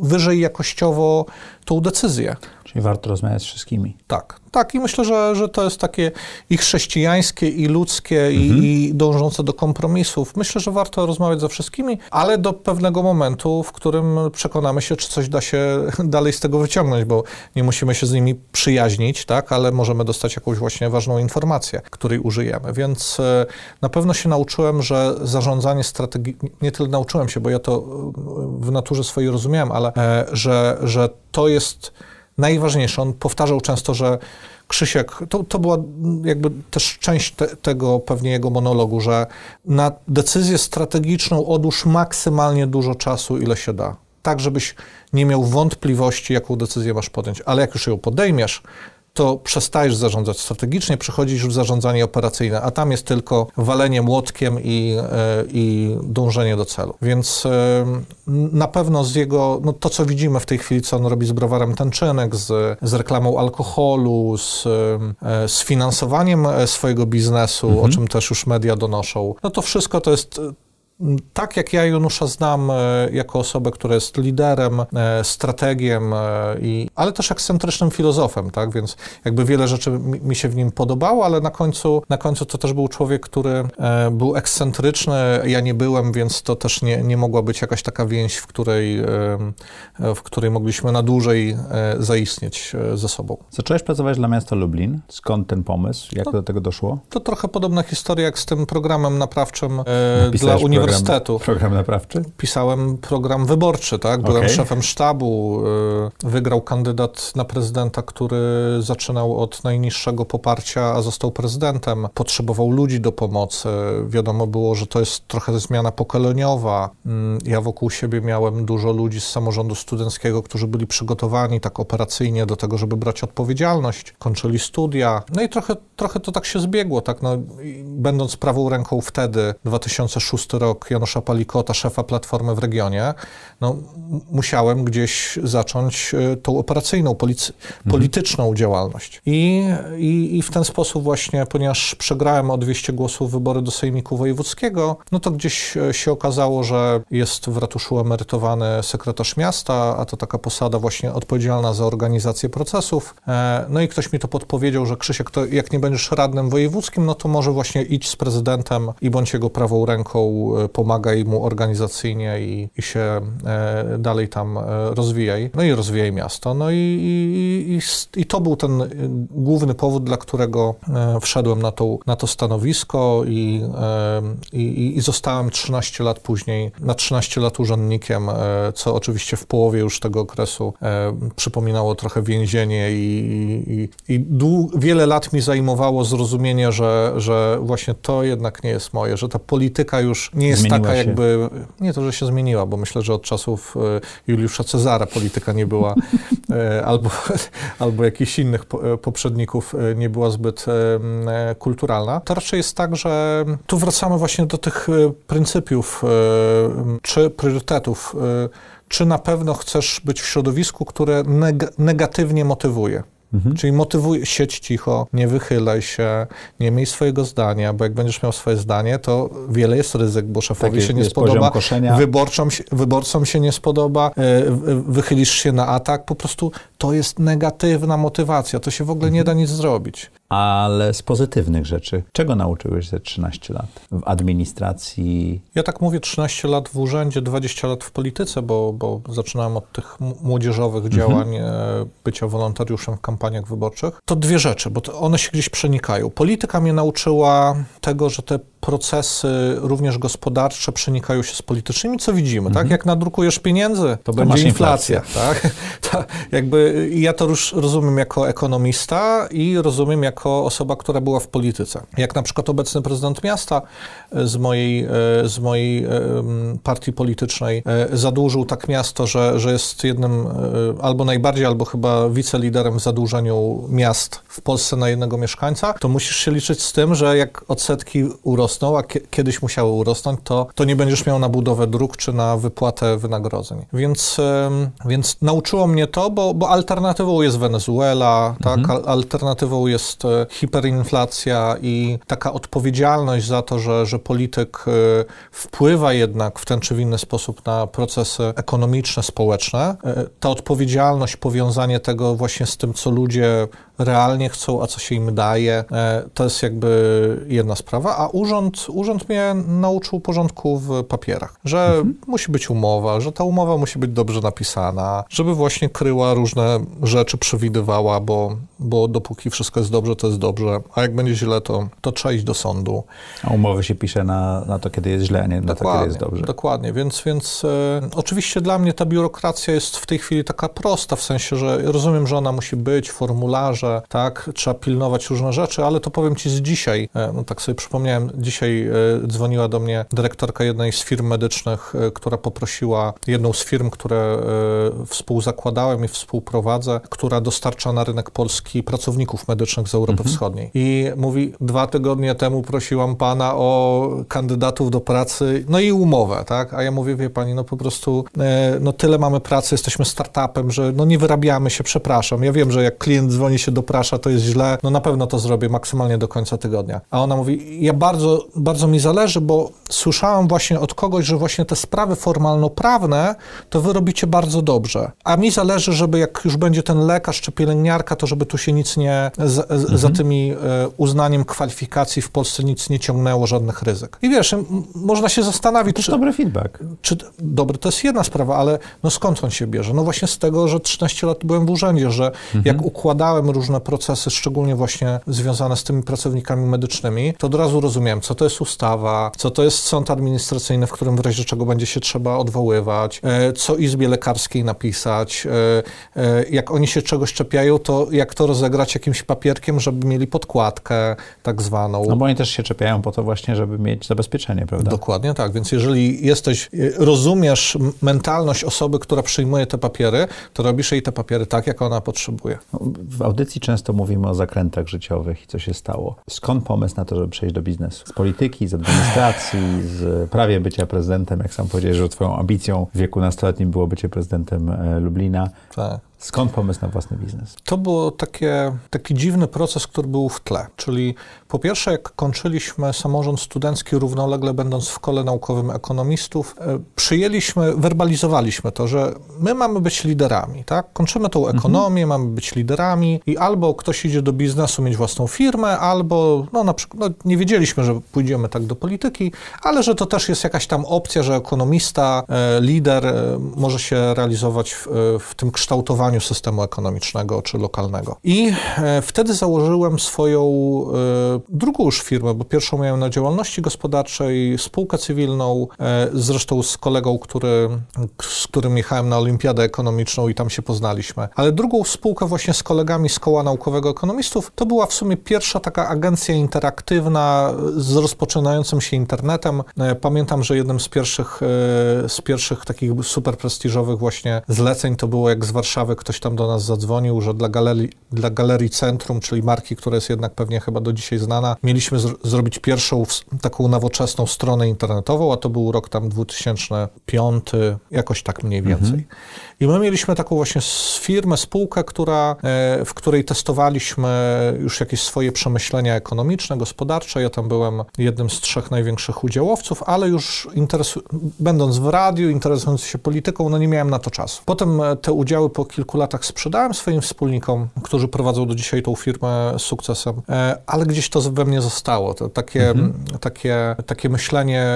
wyżej jakościowo tą decyzję. Czyli warto rozmawiać z wszystkimi. Tak, tak i myślę, że, że to jest takie i chrześcijańskie, i ludzkie, mhm. i, dążące do kompromisów. Myślę, że warto rozmawiać ze wszystkimi, ale do pewnego momentu, w którym przekonamy się, czy coś da się dalej z tego wyciągnąć, bo nie musimy się z nimi przyjaźnić, tak, ale możemy dostać jakąś właśnie ważną informację, której użyjemy. Więc e, na pewno się nauczyłem, że zarządzanie strategii, nie tyle nauczyłem się, bo ja to e, w naturze swojej rozumiałem, ale e, że, że to jest najważniejsze. On powtarzał często, że Krzysiek, to, to była jakby też część te, tego pewnie jego monologu, że na decyzję strategiczną odłóż maksymalnie dużo czasu, ile się da. Tak, żebyś nie miał wątpliwości, jaką decyzję masz podjąć. Ale jak już ją podejmiesz, to przestajesz zarządzać strategicznie, przechodzisz w zarządzanie operacyjne, a tam jest tylko walenie młotkiem i, e, i dążenie do celu. Więc e, na pewno z jego, no to co widzimy w tej chwili, co on robi z browarem Tęczynek, z, z reklamą alkoholu, z, e, z finansowaniem swojego biznesu, mhm. o czym też już media donoszą, no to wszystko to jest tak jak ja Janusza znam e, jako osobę, która jest liderem, e, strategiem, e, i, ale też ekscentrycznym filozofem, tak? Więc jakby wiele rzeczy mi się w nim podobało, ale na końcu, na końcu to też był człowiek, który był ekscentryczny, ja nie byłem, więc to też nie, nie mogła być jakaś taka więź, w której, w której mogliśmy na dłużej zaistnieć ze sobą. Zacząłeś pracować dla miasta Lublin. Skąd ten pomysł? Jak to, do tego doszło? To trochę podobna historia jak z tym programem naprawczym dla Uniwersytetu uniwersytetu. Program naprawczy? Pisałem program wyborczy, tak? Byłem okay. szefem sztabu. Y, wygrał kandydat na prezydenta, który zaczynał od najniższego poparcia, a został prezydentem. Potrzebował ludzi do pomocy. Wiadomo było, że to jest trochę zmiana pokoleniowa. Mm, ja wokół siebie miałem dużo ludzi z samorządu studenckiego, którzy byli przygotowani tak operacyjnie do tego, żeby brać odpowiedzialność. Kończyli studia. No i trochę, trochę to tak się zbiegło, tak? No, będąc prawą ręką wtedy, 2006 rok, rok Janusza Palikota, szefa Platformy w regionie, no, musiałem gdzieś zacząć e, tą operacyjną, policy, mhm. polityczną działalność. I, i, I w ten sposób właśnie, ponieważ przegrałem o 200 głosów wybory do Sejmiku Wojewódzkiego, no to gdzieś e, się okazało, że jest w ratuszu emerytowany sekretarz miasta, a to taka posada właśnie odpowiedzialna za organizację procesów. E, no i ktoś mi to podpowiedział, że Krzysiek, to jak nie będziesz radnym wojewódzkim, no to może właśnie idź z prezydentem i bądź jego prawą ręką pomagaj mu organizacyjnie i, i się e, dalej tam e, rozwijaj. No i rozwijaj miasto. No i, i, i, to był ten e, główny powód, dla którego wszedłem na, tą, na to stanowisko i, i, zostałem 13 lat później, na 13 lat urzędnikiem, co oczywiście w połowie już tego okresu przypominało trochę więzienie i wiele lat mi zajmowało zrozumienie, że, że właśnie to jednak nie jest moje, że ta polityka już nie jest Zmieniła taka się. jakby, nie to, że się zmieniła, bo myślę, że od czasów e, Juliusza Cezara polityka nie była, e, albo, albo jakichś innych e, poprzedników nie była zbyt kulturalna. To raczej jest tak, że tu wracamy właśnie do tych pryncypiów czy priorytetów czy na pewno chcesz być w środowisku, które neg negatywnie motywuje. Mhm. Czyli motywuj, siedź cicho, nie wychylaj się, nie miej swojego zdania, bo jak będziesz miał swoje zdanie, to wiele jest ryzyk, bo szefowi tak, się nie spodoba, wyborcom, wyborcom się nie spodoba, e, wychylisz się na atak, po prostu to jest negatywna motywacja, to się w ogóle nie da nic zrobić ale z pozytywnych rzeczy. Czego nauczyłeś ze 13 lat w administracji? Ja tak mówię 13 lat w urzędzie, 20 lat w polityce, bo, bo zaczynałem od tych młodzieżowych mhm. działań, e, bycia wolontariuszem w kampaniach wyborczych. To dwie rzeczy, bo one się gdzieś przenikają. Polityka mnie nauczyła tego, że te procesy również gospodarcze przenikają się z politycznymi, co widzimy, tak? mhm. tak? Jak nadrukujesz pieniędzy, to, to będzie inflacja, tak? To jakby ja to już rozumiem jako ekonomista i rozumiem jako osoba, która była w polityce. Jak na przykład obecny prezydent miasta e, z mojej, e, z mojej partii politycznej e, zadłużył tak miasto, że, że jest jednym albo najbardziej, albo chyba wiceliderem w zadłużeniu miast w Polsce na jednego mieszkańca, to musisz się liczyć z tym, że jak odsetki urosną, a kiedyś musiały urosnąć, to, to nie będziesz miał na budowę dróg czy na wypłatę wynagrodzeń. Więc, więc nauczyło mnie to, bo, bo alternatywą jest Wenezuela, tak? mhm. tak? alternatywą jest e, hiperinflacja i taka odpowiedzialność za to, że, że polityk e, wpływa jednak w ten czy w inny sposób na procesy ekonomiczne, społeczne. E, ta odpowiedzialność, powiązanie tego właśnie z tym, co ludzie realnie chcą, a co się im daje, to jest jakby jedna sprawa, a urząd, urząd mnie nauczył porządku w papierach, że mhm. musi być umowa, że ta umowa musi być dobrze napisana, żeby właśnie kryła różne rzeczy, przewidywała, bo, bo dopóki wszystko jest dobrze, to jest dobrze, a jak będzie źle, to, to trzeba iść do sądu. A umowy się pisze na, na to, kiedy jest źle, a nie na to, kiedy jest dobrze. Dokładnie, więc, więc e, oczywiście dla mnie ta biurokracja jest w tej chwili taka prosta, w sensie, że rozumiem, że ona musi być, formularze, tak, trzeba pilnować różne rzeczy, ale to powiem Ci z dzisiaj, e, no tak sobie przypomniałem, dzisiaj e, dzwoniła do mnie dyrektorka jednej z firm medycznych, e, która poprosiła, jedną z firm, które współzakładałem i współprowadzę, która dostarcza na rynek polski pracowników medycznych z Europy mhm. Wschodniej. I mówi, dwa tygodnie temu prosiłam pana o kandydatów do pracy, no i umowę, tak? A ja mówię, wie pani, no po prostu, no tyle mamy pracy, jesteśmy startupem, że no nie wyrabiamy się, przepraszam. Ja wiem, że jak klient dzwoni się do pracy, to jest źle, no na pewno to zrobię maksymalnie do końca tygodnia. A ona mówi, ja bardzo, bardzo mi zależy, bo słyszałam właśnie od kogoś, że właśnie te sprawy formalno-prawne to wy robicie bardzo dobrze. A mi zależy, żeby jak już będzie ten lekarz czy pielęgniarka, to żeby tu się nic nie, z, mhm. Za tymi e, uznaniem kwalifikacji w Polsce nic nie ciągnęło, żadnych ryzyk. I wiesz, można się zastanowić, to czy... dobry feedback. Czy, dobry, to jest jedna sprawa, ale no skąd on się bierze? No właśnie z tego, że 13 lat byłem w urzędzie, że mhm. jak układałem różne procesy, szczególnie właśnie związane z tymi pracownikami medycznymi, to od razu rozumiałem, co to jest ustawa, co to jest sąd administracyjny, w którym w razie czego będzie się trzeba odwoływać, e, co Izbie Lekarskiej napisać, e, jak oni się czegoś czepiają, to jak to rozegrać jakimś papierkiem, żeby mieli podkładkę tak zwaną. No bo oni też się czepiają po to właśnie, żeby mieć zabezpieczenie, prawda? Dokładnie tak, więc jeżeli jesteś, rozumiesz mentalność osoby, która przyjmuje te papiery, to robisz jej te papiery tak, jak ona potrzebuje. W audycji często mówimy o zakrętach życiowych i co się stało. Skąd pomysł na to, żeby przejść do biznesu? Z polityki, z administracji, z prawie bycia prezydentem, jak sam powiedziałeś, że twoją ambicją w wieku nastoletnim było bycie prezydentem e, Lublina. Tak. Skąd pomysł na własny biznes? To był taki dziwny proces, który był w tle. Czyli po pierwsze, jak kończyliśmy samorząd studencki, równolegle będąc w kole naukowym ekonomistów, e, przyjęliśmy, werbalizowaliśmy to, że my mamy być liderami, tak? Kończymy tą ekonomię, mhm. mamy być liderami i albo ktoś idzie do biznesu, mieć własną firmę, albo, no na przykład, no, nie wiedzieliśmy, że pójdziemy tak do polityki, ale że to też jest jakaś tam opcja, że ekonomista, e, lider e, może się realizować w, w tym kształtowaniu systemu ekonomicznego czy lokalnego. I e, wtedy założyłem swoją e, drugą już firmę, bo pierwszą miałem na działalności gospodarczej, spółkę cywilną, e, zresztą z kolegą, który, z którym jechałem na olimpiadę ekonomiczną i tam się poznaliśmy. Ale drugą spółkę właśnie z kolegami z Koła Naukowego Ekonomistów, to była w sumie pierwsza taka agencja interaktywna z rozpoczynającym się internetem. Pamiętam, że jednym z pierwszych, z pierwszych takich super prestiżowych właśnie zleceń to było jak z Warszawy ktoś tam do nas zadzwonił, że dla galerii, dla galerii Centrum, czyli marki, która jest jednak pewnie chyba do dzisiaj znana, mieliśmy zrobić pierwszą taką nowoczesną stronę internetową, a to był rok tam 2005, jakoś tak mniej więcej. Mhm. I my mieliśmy taką właśnie firmę, spółkę, która, e, w której testowaliśmy już jakieś swoje przemyślenia ekonomiczne, gospodarcze. Ja tam byłem jednym z trzech największych udziałowców, ale już będąc w radiu, interesując się polityką, no nie miałem na to czasu. Potem e, te udziały po kilku latach sprzedałem swoim wspólnikom, którzy prowadzą do dzisiaj tą firmę z sukcesem, e, ale gdzieś to we mnie zostało. To takie, mhm. takie, takie myślenie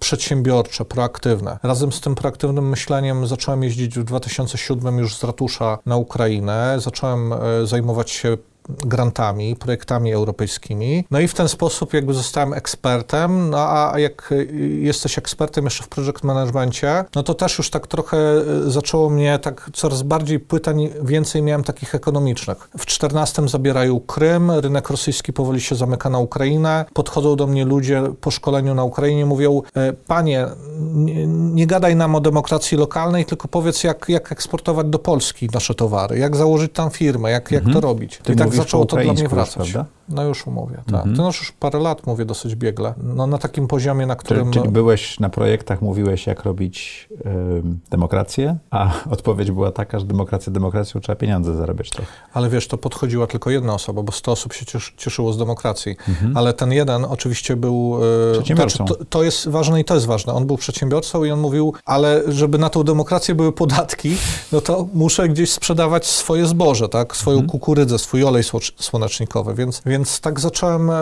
przedsiębiorcze, proaktywne. Razem z tym proaktywnym myśleniem zacząłem jeździć w 2007 już z ratusza na Ukrainę. Zacząłem e, zajmować się grantami, projektami europejskimi. No i w ten sposób jakby zostałem ekspertem, no a jak jesteś ekspertem jeszcze w project managemencie, no to też już tak trochę e, zaczęło mnie tak coraz bardziej pytań, więcej miałem takich ekonomicznych. W 14 zabierają Krym, rynek rosyjski powoli się zamyka na Ukrainę, podchodzą do mnie ludzie po szkoleniu na Ukrainie, mówią, e, panie, nie, nie gadaj nam o demokracji lokalnej, tylko powiedz, jak, jak eksportować do Polski nasze towary, jak założyć tam firmę, jak, jak to mhm. robić. Ty I tak zaczęło to dla mnie wracać. Prawda? No już umówię, tak. Mhm. To już parę lat mówię dosyć biegle. No na takim poziomie, na którym... Czyli, czyli byłeś na projektach, mówiłeś, jak robić y, demokrację, a odpowiedź była taka, że demokracja demokracją trzeba pieniądze zarabiać trochę. Ale wiesz, to podchodziła tylko jedna osoba, bo 100 osób się cieszyło z demokracji. Mhm. Ale ten jeden oczywiście był... Y, przedsiębiorcą. To, to, jest ważne i to jest ważne. On był przedsiębiorcą i on mówił, ale żeby na tą demokrację były podatki, no to muszę gdzieś sprzedawać swoje zboże, tak? Swoją mhm. kukurydzę, swój olej słonecznikowy, więc, więc tak zacząłem e,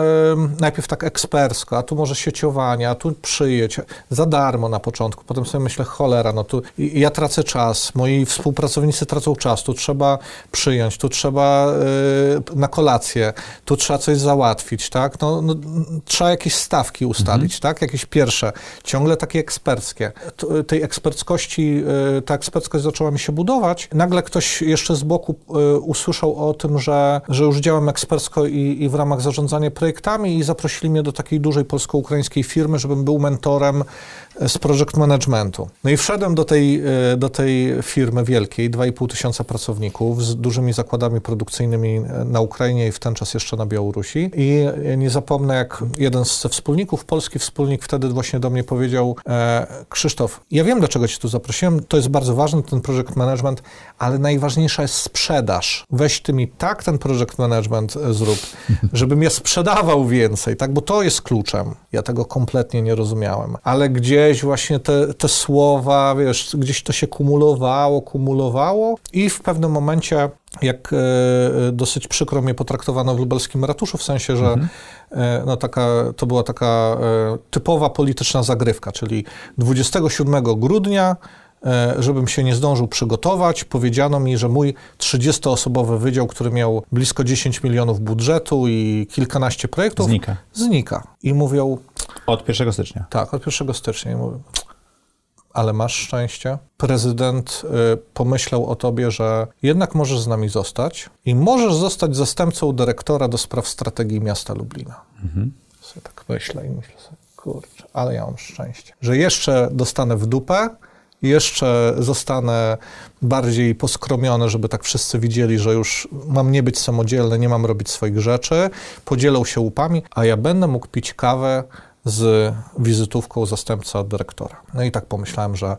najpierw tak ekspercko, a tu może sieciowanie, a tu przyjedź, za darmo na początku. Potem sobie myślę, cholera, no tu ja tracę czas, moi współpracownicy tracą czas, tu trzeba przyjąć, tu trzeba e, na kolację, tu trzeba coś załatwić, tak? No, no trzeba jakieś stawki ustalić, mhm. tak? Jakieś pierwsze, ciągle takie eksperckie. tej eksperckości, e, ta eksperckość zaczęła mi się budować. Nagle ktoś jeszcze z boku usłyszał o tym, że, że już działam ekspercko i, i w ramach zarządzania projektami i zaprosili mnie do takiej dużej polsko-ukraińskiej firmy, żebym był mentorem z project managementu. No i wszedłem do tej, e, do tej firmy wielkiej, 2,5 tysiąca pracowników z dużymi zakładami produkcyjnymi e, na Ukrainie i w ten czas jeszcze na Białorusi. I nie zapomnę, jak jeden ze wspólników, polski wspólnik wtedy właśnie do mnie powiedział, e, Krzysztof, ja wiem, dlaczego cię tu zaprosiłem, to jest bardzo ważny, ten project management, ale najważniejsza jest sprzedaż. Weź ty mi tak ten project management zrób, żebym ja sprzedawał więcej, tak, bo to jest kluczem. Ja tego kompletnie nie rozumiałem. Ale gdzie gdzieś właśnie te, te słowa, wiesz, gdzieś to się kumulowało, kumulowało i w pewnym momencie jak e, dosyć przykro mnie potraktowano w lubelskim ratuszu, w sensie, że mhm. e, no taka, to była taka e, typowa polityczna zagrywka, czyli 27 grudnia e, żebym się nie zdążył przygotować, powiedziano mi, że mój 30-osobowy wydział, który miał blisko 10 milionów budżetu i kilkanaście projektów, znika. znika. I mówią, od 1 stycznia. Tak, od 1 stycznia. I mówię, ale masz szczęście. Prezydent y, pomyślał o tobie, że jednak możesz z nami zostać i możesz zostać zastępcą dyrektora do spraw strategii miasta Lublina. Mhm. Sobie tak myślę i myślę sobie, kurczę, ale ja mam szczęście, że jeszcze dostanę w dupę, jeszcze zostanę bardziej poskromiony, żeby tak wszyscy widzieli, że już mam nie być samodzielny, nie mam robić swoich rzeczy, podzielą się łupami, a ja będę mógł pić kawę z wizytówką zastępca dyrektora. No i tak pomyślałem, że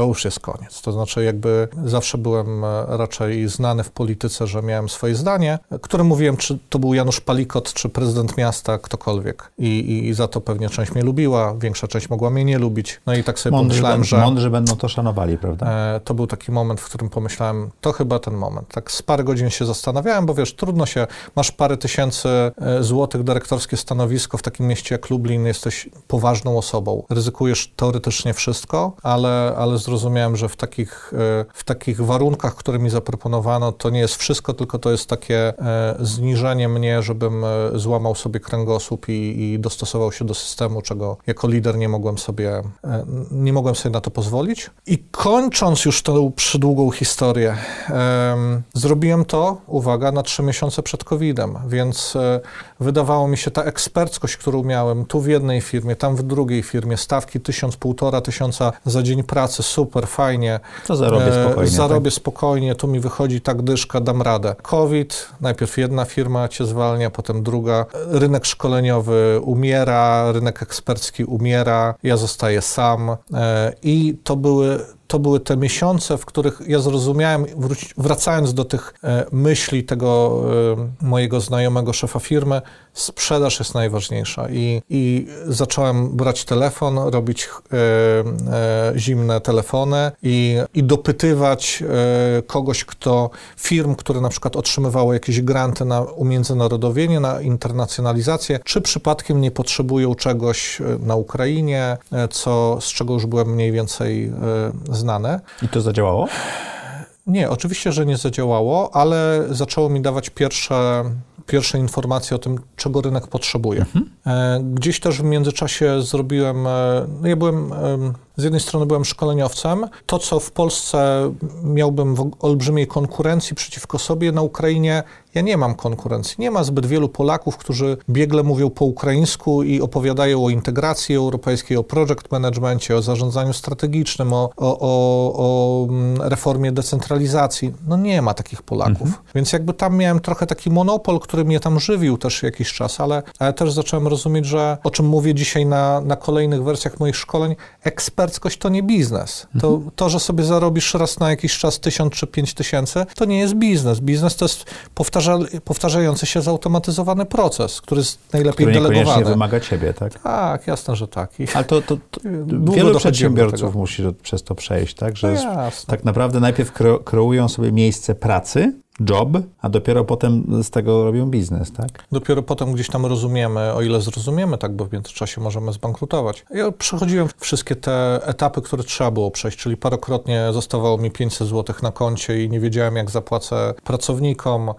to już jest koniec. To znaczy, jakby zawsze byłem e, raczej znany w polityce, że miałem swoje zdanie, które mówiłem, czy to był Janusz Palikot, czy prezydent miasta, ktokolwiek. I, i za to pewnie część mnie lubiła, większa część mogła mnie nie lubić. No i tak sobie mądrzy pomyślałem, że. Mądrzy będą to szanowali, prawda? E, to był taki moment, w którym pomyślałem, to chyba ten moment. Tak z parę godzin się zastanawiałem, bo wiesz, trudno się, masz parę tysięcy e, złotych dyrektorskie stanowisko w takim mieście jak Lublin, jesteś poważną osobą. Ryzykujesz teoretycznie wszystko, ale, ale zrozumiałem, że w takich, e, w takich warunkach, które mi zaproponowano, to nie jest wszystko, tylko to jest takie e, zniżenie mnie, żebym e, złamał sobie kręgosłup i, i dostosował się do systemu, czego jako lider nie mogłem sobie, nie mogłem sobie na to pozwolić. I kończąc już tę przydługą historię, zrobiłem to, uwaga, na trzy miesiące przed COVID-em, więc wydawało mi się ta eksperckość, którą miałem tu w jednej firmie, tam w drugiej firmie, stawki tysiąc, półtora tysiąca za dzień pracy, super, fajnie. To zarobię e, spokojnie. Zarobię tak? spokojnie, tu mi wychodzi tak dyszka, dam radę. COVID, najpierw jedna firma cię zwalnia, potem druga. Rynek szkoleniowy umiera, rynek ekspercki umiera, ja zostaję sam e, i to były to były te miesiące, w których ja zrozumiałem, wracając do tych e, myśli tego e, mojego znajomego szefa firmy, sprzedaż jest najważniejsza. I, i zacząłem brać telefon, robić e, zimne telefony i, i dopytywać kogoś, kto, firm, które na przykład otrzymywały jakieś granty na umiędzynarodowienie, na internacjonalizację, czy przypadkiem nie potrzebują czegoś na Ukrainie, co, z czego już byłem mniej więcej znane. I to zadziałało? Nie, oczywiście, że nie zadziałało, ale zaczęło mi dawać pierwsze pierwsze informacje o tym, czego rynek potrzebuje. Mhm. E, gdzieś też w międzyczasie zrobiłem, e, no ja byłem z jednej strony byłem szkoleniowcem. To, co w Polsce miałbym w olbrzymiej konkurencji przeciwko sobie, na Ukrainie ja nie mam konkurencji. Nie ma zbyt wielu Polaków, którzy biegle mówią po ukraińsku i opowiadają o integracji europejskiej, o project managementie, o zarządzaniu strategicznym, o, o, o, o mm, reformie decentralizacji. No nie ma takich Polaków. Mhm. Więc jakby tam miałem trochę taki monopol, który mnie tam żywił też jakiś czas, ale, ale też zacząłem rozumieć, że o czym mówię dzisiaj na, na kolejnych wersjach moich szkoleń, eksperckość to nie biznes. To, mhm. to, że sobie zarobisz raz na jakiś czas tysiąc czy pięć tysięcy, to nie jest biznes. Biznes to jest powtarza, powtarzający się zautomatyzowany proces, który jest najlepiej który delegowany. Wymaga ciebie, tak? Tak, jasne, że tak. I Ale to, to, to wielu przedsiębiorców musi przez to przejść, tak? Że no tak naprawdę najpierw kreują sobie miejsce pracy, job, a dopiero potem z tego robią biznes, tak? Dopiero potem gdzieś tam rozumiemy, o ile zrozumiemy, tak, bo w międzyczasie możemy zbankrutować. Ja przechodziłem wszystkie te etapy, które trzeba było przejść, czyli parokrotnie zostawało mi 500 zł na koncie i nie wiedziałem, jak zapłacę pracownikom,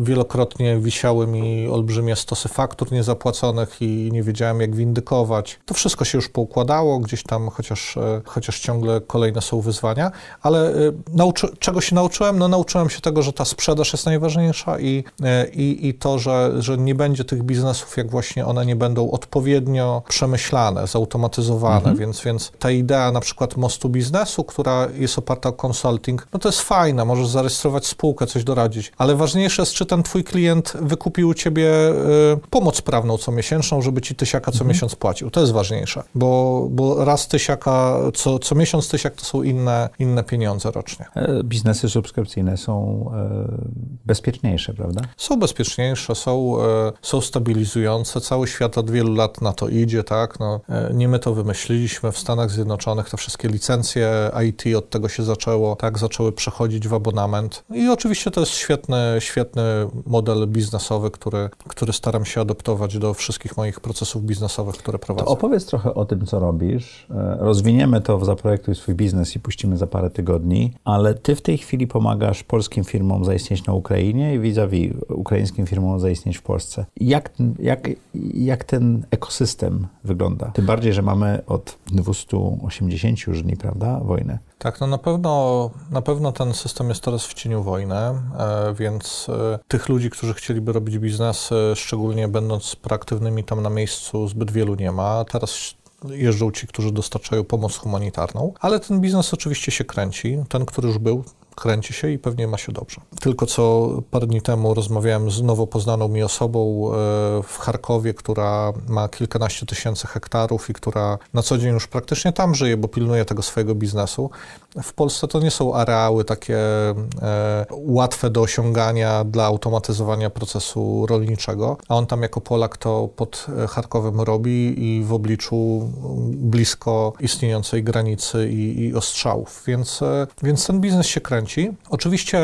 wielokrotnie wisiały mi olbrzymie stosy faktur niezapłaconych i nie wiedziałem, jak windykować. To wszystko się już poukładało, gdzieś tam, chociaż, e, chociaż ciągle kolejne są wyzwania, ale e, nauczy, czego się nauczyłem? No nauczyłem się tego, że ta sprzedaż jest najważniejsza i, i, i to, że, że nie będzie tych biznesów, jak właśnie one nie będą odpowiednio przemyślane, zautomatyzowane, mhm. więc, więc ta idea na przykład mostu biznesu, która jest oparta o consulting, no to jest fajna, możesz zarejestrować spółkę, coś doradzić, ale ważniejsze jest, czy ten twój klient wykupił u ciebie y, pomoc prawną co miesięczną, żeby ci tysiaka co mhm. miesiąc płacił. To jest ważniejsze, bo, bo raz tysiaka, co, co miesiąc tysiak to są inne, inne pieniądze rocznie. E, biznesy subskrypcyjne są e, bezpieczniejsze, prawda? Są bezpieczniejsze, są, e, są stabilizujące. Cały świat od wielu lat na to idzie, tak? No, nie my to wymyśliliśmy. W Stanach Zjednoczonych te wszystkie licencje IT od tego się zaczęło, tak? Zaczęły przechodzić w abonament. I oczywiście to jest świetne świetny, model biznesowy, który, który staram się adoptować do wszystkich moich procesów biznesowych, które prowadzę. To opowiedz trochę o tym, co robisz. E, rozwiniemy to Zaprojektuj swój biznes i puścimy za parę tygodni, ale ty w tej chwili pomagasz polskim firmom zaistnieć na Ukrainie i vis-a-vis ukraińskim firmom zaistnieć w Polsce. Jak, jak, jak ten ekosystem wygląda? Tym bardziej, że mamy od 280 już dni, prawda, wojnę. Tak, no na pewno, na pewno ten system jest teraz w cieniu wojny, e, więc e, tych ludzi, którzy chcieliby robić biznes, szczególnie będąc proaktywnymi tam na miejscu, zbyt wielu nie ma. Teraz jeżdżą ci, którzy dostarczają pomoc humanitarną, ale ten biznes oczywiście się kręci. Ten, który już był, kręci się i pewnie ma się dobrze. Tylko co parę dni temu rozmawiałem z nowo poznaną mi osobą e, w Charkowie, która ma kilkanaście tysięcy hektarów i która na co dzień już praktycznie tam żyje, bo pilnuje tego swojego biznesu. W Polsce to nie są areały takie e, łatwe do osiągania dla automatyzowania procesu rolniczego, a on tam jako Polak to pod Charkowem robi i w obliczu blisko istniejącej granicy i, i ostrzałów. Więc, e, więc ten biznes się kręci Oczywiście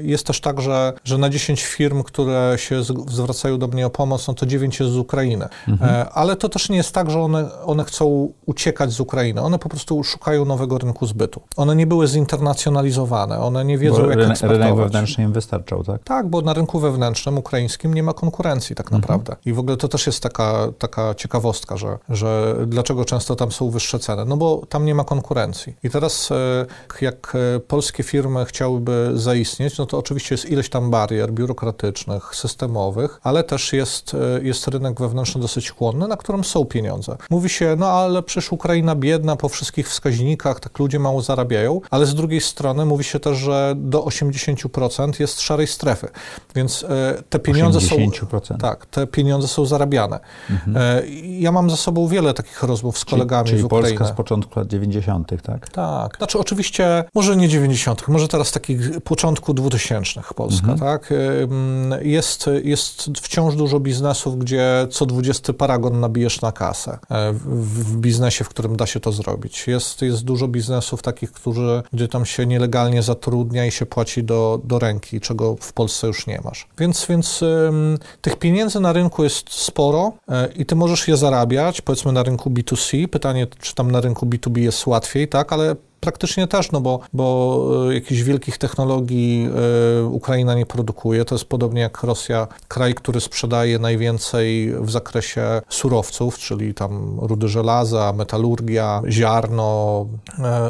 jest też tak, że, że na 10 firm, które się zwracają do mnie o pomoc, no to 9 jest z Ukrainy. Mhm. E, ale to też nie jest tak, że one, one chcą uciekać z Ukrainy. One po prostu szukają nowego rynku zbytu. One nie były zinternacionalizowane, one nie wiedzą, bo jak rynek, eksportować. Rynek wewnętrzny im wystarczał, tak? Tak, bo na rynku wewnętrznym ukraińskim nie ma konkurencji tak mhm. naprawdę. Mhm. I w ogóle to też jest taka, taka ciekawostka, że, że dlaczego często tam są wyższe ceny? No bo tam nie ma konkurencji. I teraz e, jak e, Polska polskie firmy chciałyby zaistnieć, no to oczywiście jest ileś tam barier biurokratycznych, systemowych, ale też jest, e, jest rynek wewnętrzny dosyć chłonny, na którym są pieniądze. Mówi się, no ale przecież Ukraina biedna po wszystkich wskaźnikach, tak ludzie mało zarabiają, ale z drugiej strony mówi się też, że do 80% jest szarej strefy, więc e, te pieniądze 80%. są... Tak, te pieniądze są zarabiane. Mhm. E, ja mam za sobą wiele takich rozmów z kolegami czyli, czyli z Ukrainy. Polska z początku lat 90., tak? Tak, znaczy oczywiście, może nie 90 90., może teraz takich początku 2000 Polska, mhm. tak? Jest, jest wciąż dużo biznesów, gdzie co 20 paragon nabijesz na kasę e, w, w biznesie, w którym da się to zrobić. Jest, jest dużo biznesów takich, którzy, gdzie tam się nielegalnie zatrudnia i się płaci do, do ręki, czego w Polsce już nie masz. Więc, więc tych pieniędzy na rynku jest sporo e, i ty możesz je zarabiać, powiedzmy na rynku B2C. Pytanie, czy tam na rynku B2B jest łatwiej, tak? Ale praktycznie też, no bo, bo e, jakichś wielkich technologii Ukraina nie produkuje. To jest podobnie jak Rosja, kraj, który sprzedaje najwięcej w zakresie surowców, czyli tam rudy żelaza, metalurgia, ziarno,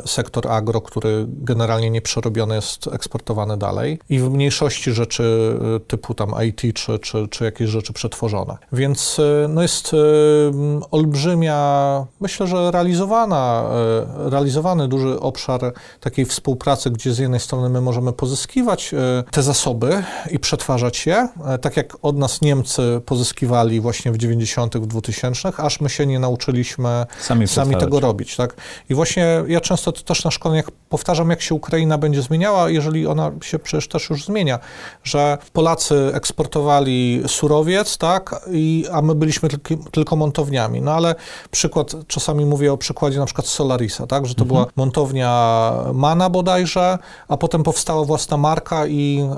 sektor agro, który generalnie nieprzerobiony jest eksportowany dalej i w mniejszości rzeczy typu tam IT czy, czy, czy jakieś rzeczy przetworzone. Więc no jest olbrzymia, myślę, że realizowana, e, realizowany duży obszar takiej współpracy, gdzie z jednej strony my możemy pozyskiwać e, te zasoby i przetwarzać je, e, tak jak od nas Niemcy pozyskiwali właśnie w 90., w 2000, aż my się nie nauczyliśmy sami, sami tego robić. Tak? I właśnie ja często to też na szkoleniach powtarzam, jak się Ukraina będzie zmieniała, jeżeli ona się przecież też już zmienia, że Polacy eksportowali surowiec, tak, i, a my byliśmy tylko, tylko montowniami. No ale przykład, czasami mówię o przykładzie na przykład Solarisa, tak, że to mhm. była montownia Mana bodajże, a potem powstała własna marka i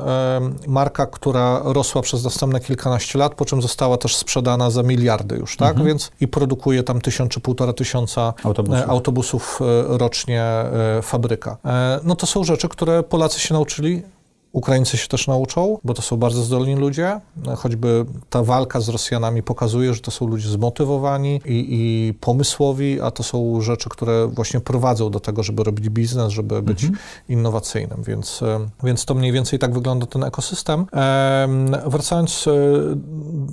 marka, która rosła przez następne kilkanaście lat, po czym została też sprzedana za miliardy już, tak, mhm. więc i produkuje tam tysiąc czy półtora tysiąca autobusów, e, autobusów e, rocznie e, fabryka. No to są rzeczy, które Polacy się nauczyli Ukraińcy się też nauczą, bo to są bardzo zdolni ludzie. Choćby ta walka z Rosjanami pokazuje, że to są ludzie zmotywowani i, i pomysłowi, a to są rzeczy, które właśnie prowadzą do tego, żeby robić biznes, żeby być mhm. innowacyjnym. Więc, więc to mniej więcej tak wygląda ten ekosystem. Wracając e,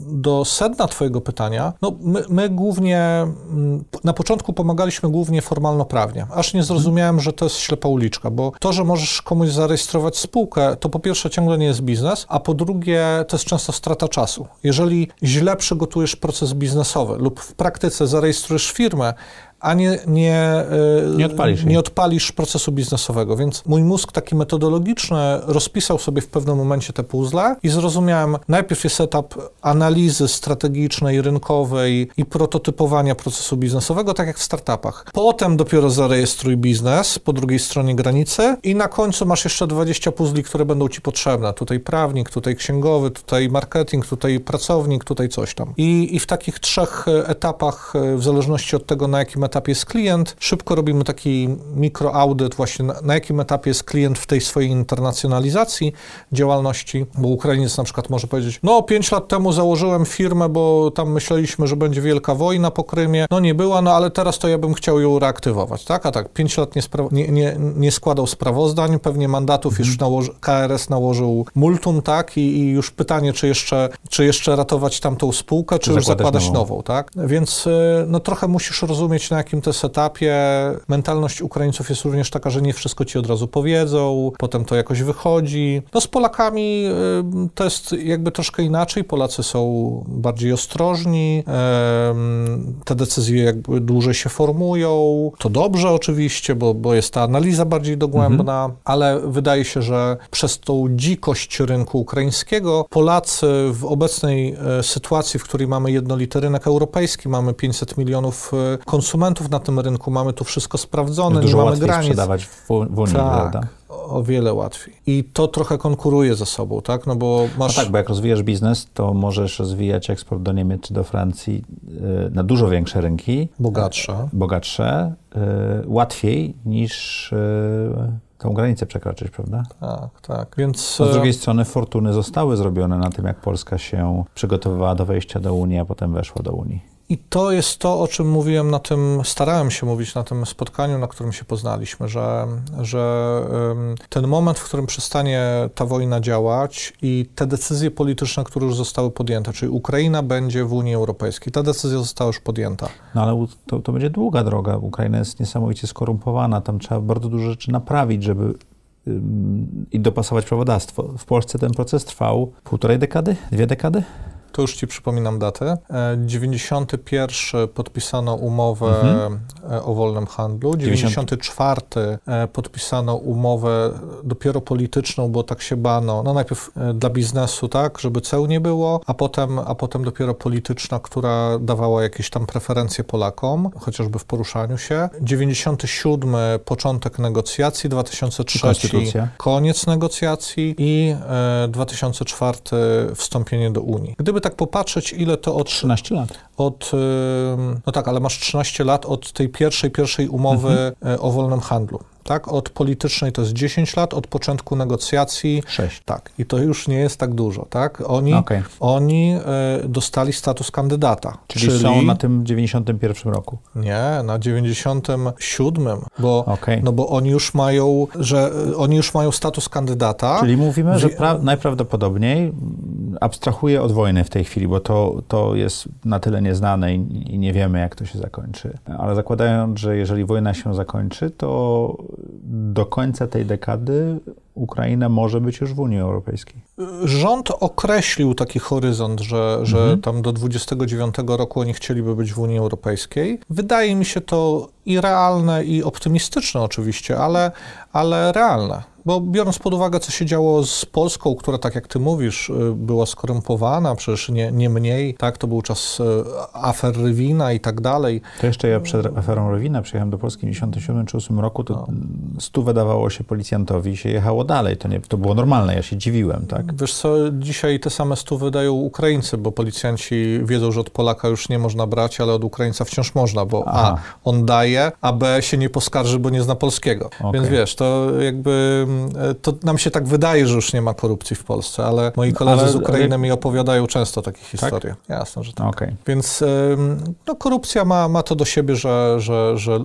do sedna Twojego pytania, no my, my głównie mm, na początku pomagaliśmy głównie formalno-prawnie, aż nie zrozumiałem, że to jest ślepa uliczka, bo to, że możesz komuś zarejestrować spółkę, to po pierwsze ciągle nie jest biznes, a po drugie to jest często strata czasu. Jeżeli źle przygotujesz proces biznesowy lub w praktyce zarejestrujesz firmę, a nie, nie, e, nie, odpalisz, nie odpalisz procesu biznesowego. Więc mój mózg taki metodologiczny rozpisał sobie w pewnym momencie te puzzle i zrozumiałem, najpierw jest etap analizy strategicznej, rynkowej i prototypowania procesu biznesowego, tak jak w startupach. Potem dopiero zarejestruj biznes po drugiej stronie granicy i na końcu masz jeszcze 20 puzli, które będą ci potrzebne. Tutaj prawnik, tutaj księgowy, tutaj marketing, tutaj pracownik, tutaj coś tam. I, i w takich trzech etapach, w zależności od tego, na jakim etapie jest klient. Szybko robimy taki mikroaudyt właśnie na, na jakim etapie jest klient w tej swojej internacjonalizacji działalności, bo Ukrainiec na przykład może powiedzieć, no pięć lat temu założyłem firmę, bo tam myśleliśmy, że będzie wielka wojna po Krymie, no nie była, no ale teraz to ja bym chciał ją reaktywować, tak? A tak, pięć lat nie, nie, nie, nie składał sprawozdań, pewnie mandatów mhm. już nałoży, KRS nałożył multum, tak? I, I, już pytanie, czy jeszcze, czy jeszcze ratować tamtą spółkę, czy, czy już zakładać nową. nową, tak? Więc y, no trochę musisz rozumieć, na jakim to jest etapie. Mentalność Ukraińców jest również taka, że nie wszystko ci od razu powiedzą, potem to jakoś wychodzi. No z Polakami y, to jest jakby troszkę inaczej. Polacy są bardziej ostrożni, te decyzje jakby dłużej się formują. To dobrze oczywiście, bo, bo jest ta analiza bardziej dogłębna, mhm. ale wydaje się, że przez tą dzikość rynku ukraińskiego Polacy w obecnej e, sytuacji, w której mamy jednolity rynek europejski, mamy 500 milionów e, konsumentów, na tym rynku, mamy tu wszystko sprawdzone, Dużo nie mamy granic. sprzedawać w, w Unii, tak. prawda? o wiele łatwiej. I to trochę konkuruje ze sobą, tak? No bo masz... No tak, bo jak rozwijasz biznes, to możesz rozwijać eksport do Niemiec czy do Francji y, na dużo większe rynki. Bogatsze. Y, bogatsze, y, łatwiej niż tą granicę przekroczyć, prawda? Tak, tak. Więc... A z drugiej strony fortuny zostały zrobione na tym, jak Polska się przygotowywała do wejścia do Unii, a potem weszła do Unii. I to jest to, o czym mówiłem na tym, starałem się mówić na tym spotkaniu, na którym się poznaliśmy, że, że ten moment, w którym przestanie ta wojna działać i te decyzje polityczne, które już zostały podjęte, czyli Ukraina będzie w Unii Europejskiej, ta decyzja została już podjęta. No ale to, to będzie długa droga. Ukraina jest niesamowicie skorumpowana, tam trzeba bardzo dużo rzeczy naprawić, żeby i dopasować prawodawstwo. W Polsce ten proces trwał półtorej dekady, dwie dekady? To już Ci przypominam datę. 91 e, podpisano umowę mhm. E, o wolnym handlu. 94 e, podpisano umowę dopiero polityczną, bo tak się bano. No najpierw dla biznesu, tak, żeby ceł nie było, a potem, a potem dopiero polityczna, która dawała jakieś tam preferencje Polakom, chociażby w poruszaniu się. 97 początek negocjacji, 2003 koniec negocjacji i 2004 wstąpienie do Unii. Gdyby tak popatrzeć, ile to od... 13 lat. Od, no tak, ale masz 13 lat od tej pierwszej, pierwszej umowy mhm. E, o wolnym handlu. Tak? Od politycznej to jest 10 lat, od początku negocjacji 6. tak. I to już nie jest tak dużo, tak? Oni, Okej. oni e, dostali status kandydata. Czyli, są na tym 91 roku. Nie, na 97, bo, Okej. no bo oni już mają, że e, oni już mają status kandydata. Czyli mówimy, że najprawdopodobniej abstrahuję od wojny w tej chwili, bo to, to jest na tyle nieznane i, i nie wiemy, jak to się zakończy. Ale zakładając, że jeżeli wojna się zakończy, to do końca tej dekady Ukraina może być już w Unii Europejskiej. Rząd określił taki horyzont, że, że Mhm. tam do 29 roku oni chcieliby być w Unii Europejskiej. Wydaje mi się to i realne, i optymistyczne oczywiście, ale, ale realne. Bo biorąc pod uwagę, co się działo z Polską, która, tak jak ty mówisz, y, była skorumpowana, przecież nie, nie mniej, tak, to był czas y, afer Rywina i tak dalej. To jeszcze ja przed aferą Rowina przyjechałem do Polski w 97 czy 8 roku, to stu wydawało się policjantowi i się jechało dalej. To, nie, to było normalne, ja się dziwiłem, tak? Wiesz co, dzisiaj te same stówy dają Ukraińcy, bo policjanci wiedzą, że od Polaka już nie można brać, ale od Ukraińca wciąż można, bo Aha. A, on daje, a B się nie poskarży, bo nie zna polskiego. Okej. Więc wiesz, to jakby, mm, to nam się tak wydaje, że już nie ma korupcji w Polsce, ale moi koledzy ale- z Ukrainy ale- mi opowiadają często takie historie. Jasne, że tak. Okej. Więc no, korupcja ma, ma to do siebie, że, że, że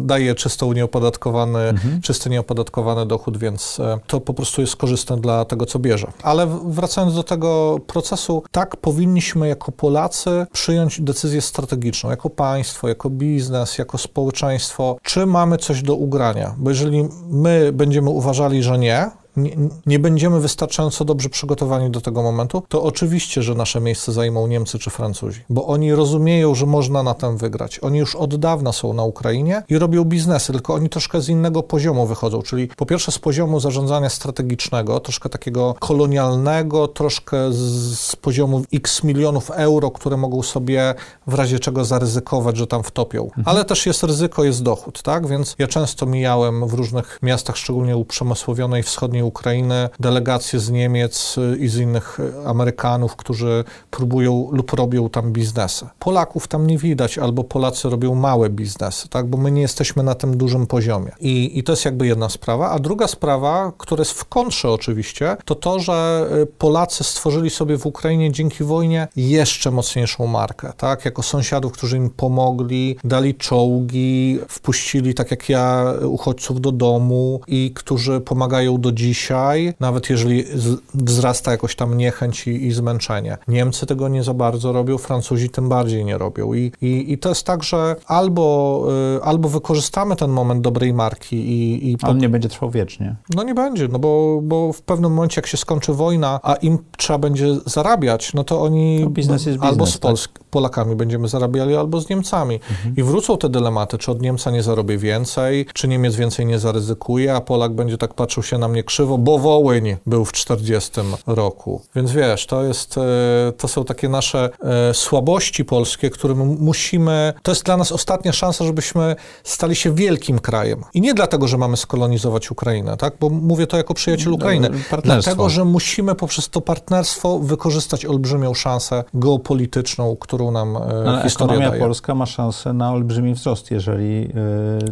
daje czystą nieopodatkowany, Mhm. czysty nieopodatkowany dochód, więc e, to po prostu jest korzystne dla tego, co bierze. Ale wracając do tego procesu, tak powinniśmy jako Polacy przyjąć decyzję strategiczną, jako państwo, jako biznes, jako społeczeństwo, czy mamy coś do ugrania. Bo jeżeli my będziemy uważali, że nie, nie, nie będziemy wystarczająco dobrze przygotowani do tego momentu, to oczywiście, że nasze miejsce zajmą Niemcy czy Francuzi, bo oni rozumieją, że można na tym wygrać. Oni już od dawna są na Ukrainie i robią biznesy, tylko oni troszkę z innego poziomu wychodzą, czyli po pierwsze z poziomu zarządzania strategicznego, troszkę takiego kolonialnego, troszkę z, z poziomu x milionów euro, które mogą sobie w razie czego zaryzykować, że tam wtopią. Ale też jest ryzyko, jest dochód, tak? Więc ja często mijałem w różnych miastach, szczególnie uprzemysłowionej wschodniej Ukrainy, delegacje z Niemiec y, i z innych y, Amerykanów, którzy próbują lub robią tam biznesy. Polaków tam nie widać, albo Polacy robią małe biznesy, tak? Bo my nie jesteśmy na tym dużym poziomie. I, i to jest jakby jedna sprawa. A druga sprawa, która jest w kontrze oczywiście, to to, że y, Polacy stworzyli sobie w Ukrainie dzięki wojnie jeszcze mocniejszą markę, tak? Jako sąsiadów, którzy im pomogli, dali czołgi, wpuścili, tak jak ja, uchodźców do domu i którzy pomagają do dzisiaj, nawet jeżeli wzrasta jakoś tam niechęć i, i zmęczenie. Niemcy tego nie za bardzo robią, Francuzi tym bardziej nie robią. I, i, i to jest tak, że albo, y, albo wykorzystamy ten moment dobrej marki i, i po, On nie będzie trwał wiecznie. no nie będzie, no bo, bo w pewnym momencie, jak się skończy wojna, a im trzeba będzie zarabiać, no to oni No, biznes jest albo biznes, z Polsk- Polakami będziemy zarabiali, albo z Niemcami. I wrócą te dylematy, czy od Niemca nie zarobię więcej, czy Niemiec więcej nie zaryzykuje, a Polak będzie tak patrzył się na mnie krzywo, bo Wołyń był w 40 roku. Więc wiesz, to jest, e, to są takie nasze e, słabości polskie, które my musimy, to jest dla nas ostatnia szansa, żebyśmy stali się wielkim krajem. I nie dlatego, że mamy skolonizować Ukrainę, tak? Bo mówię to jako przyjaciel Ukrainy. partnerstwo. Dlatego, że musimy poprzez to partnerstwo wykorzystać olbrzymią szansę geopolityczną, którą nam e, Ale historia daje. polska ma szansę na olbrzymi wzrost, jeżeli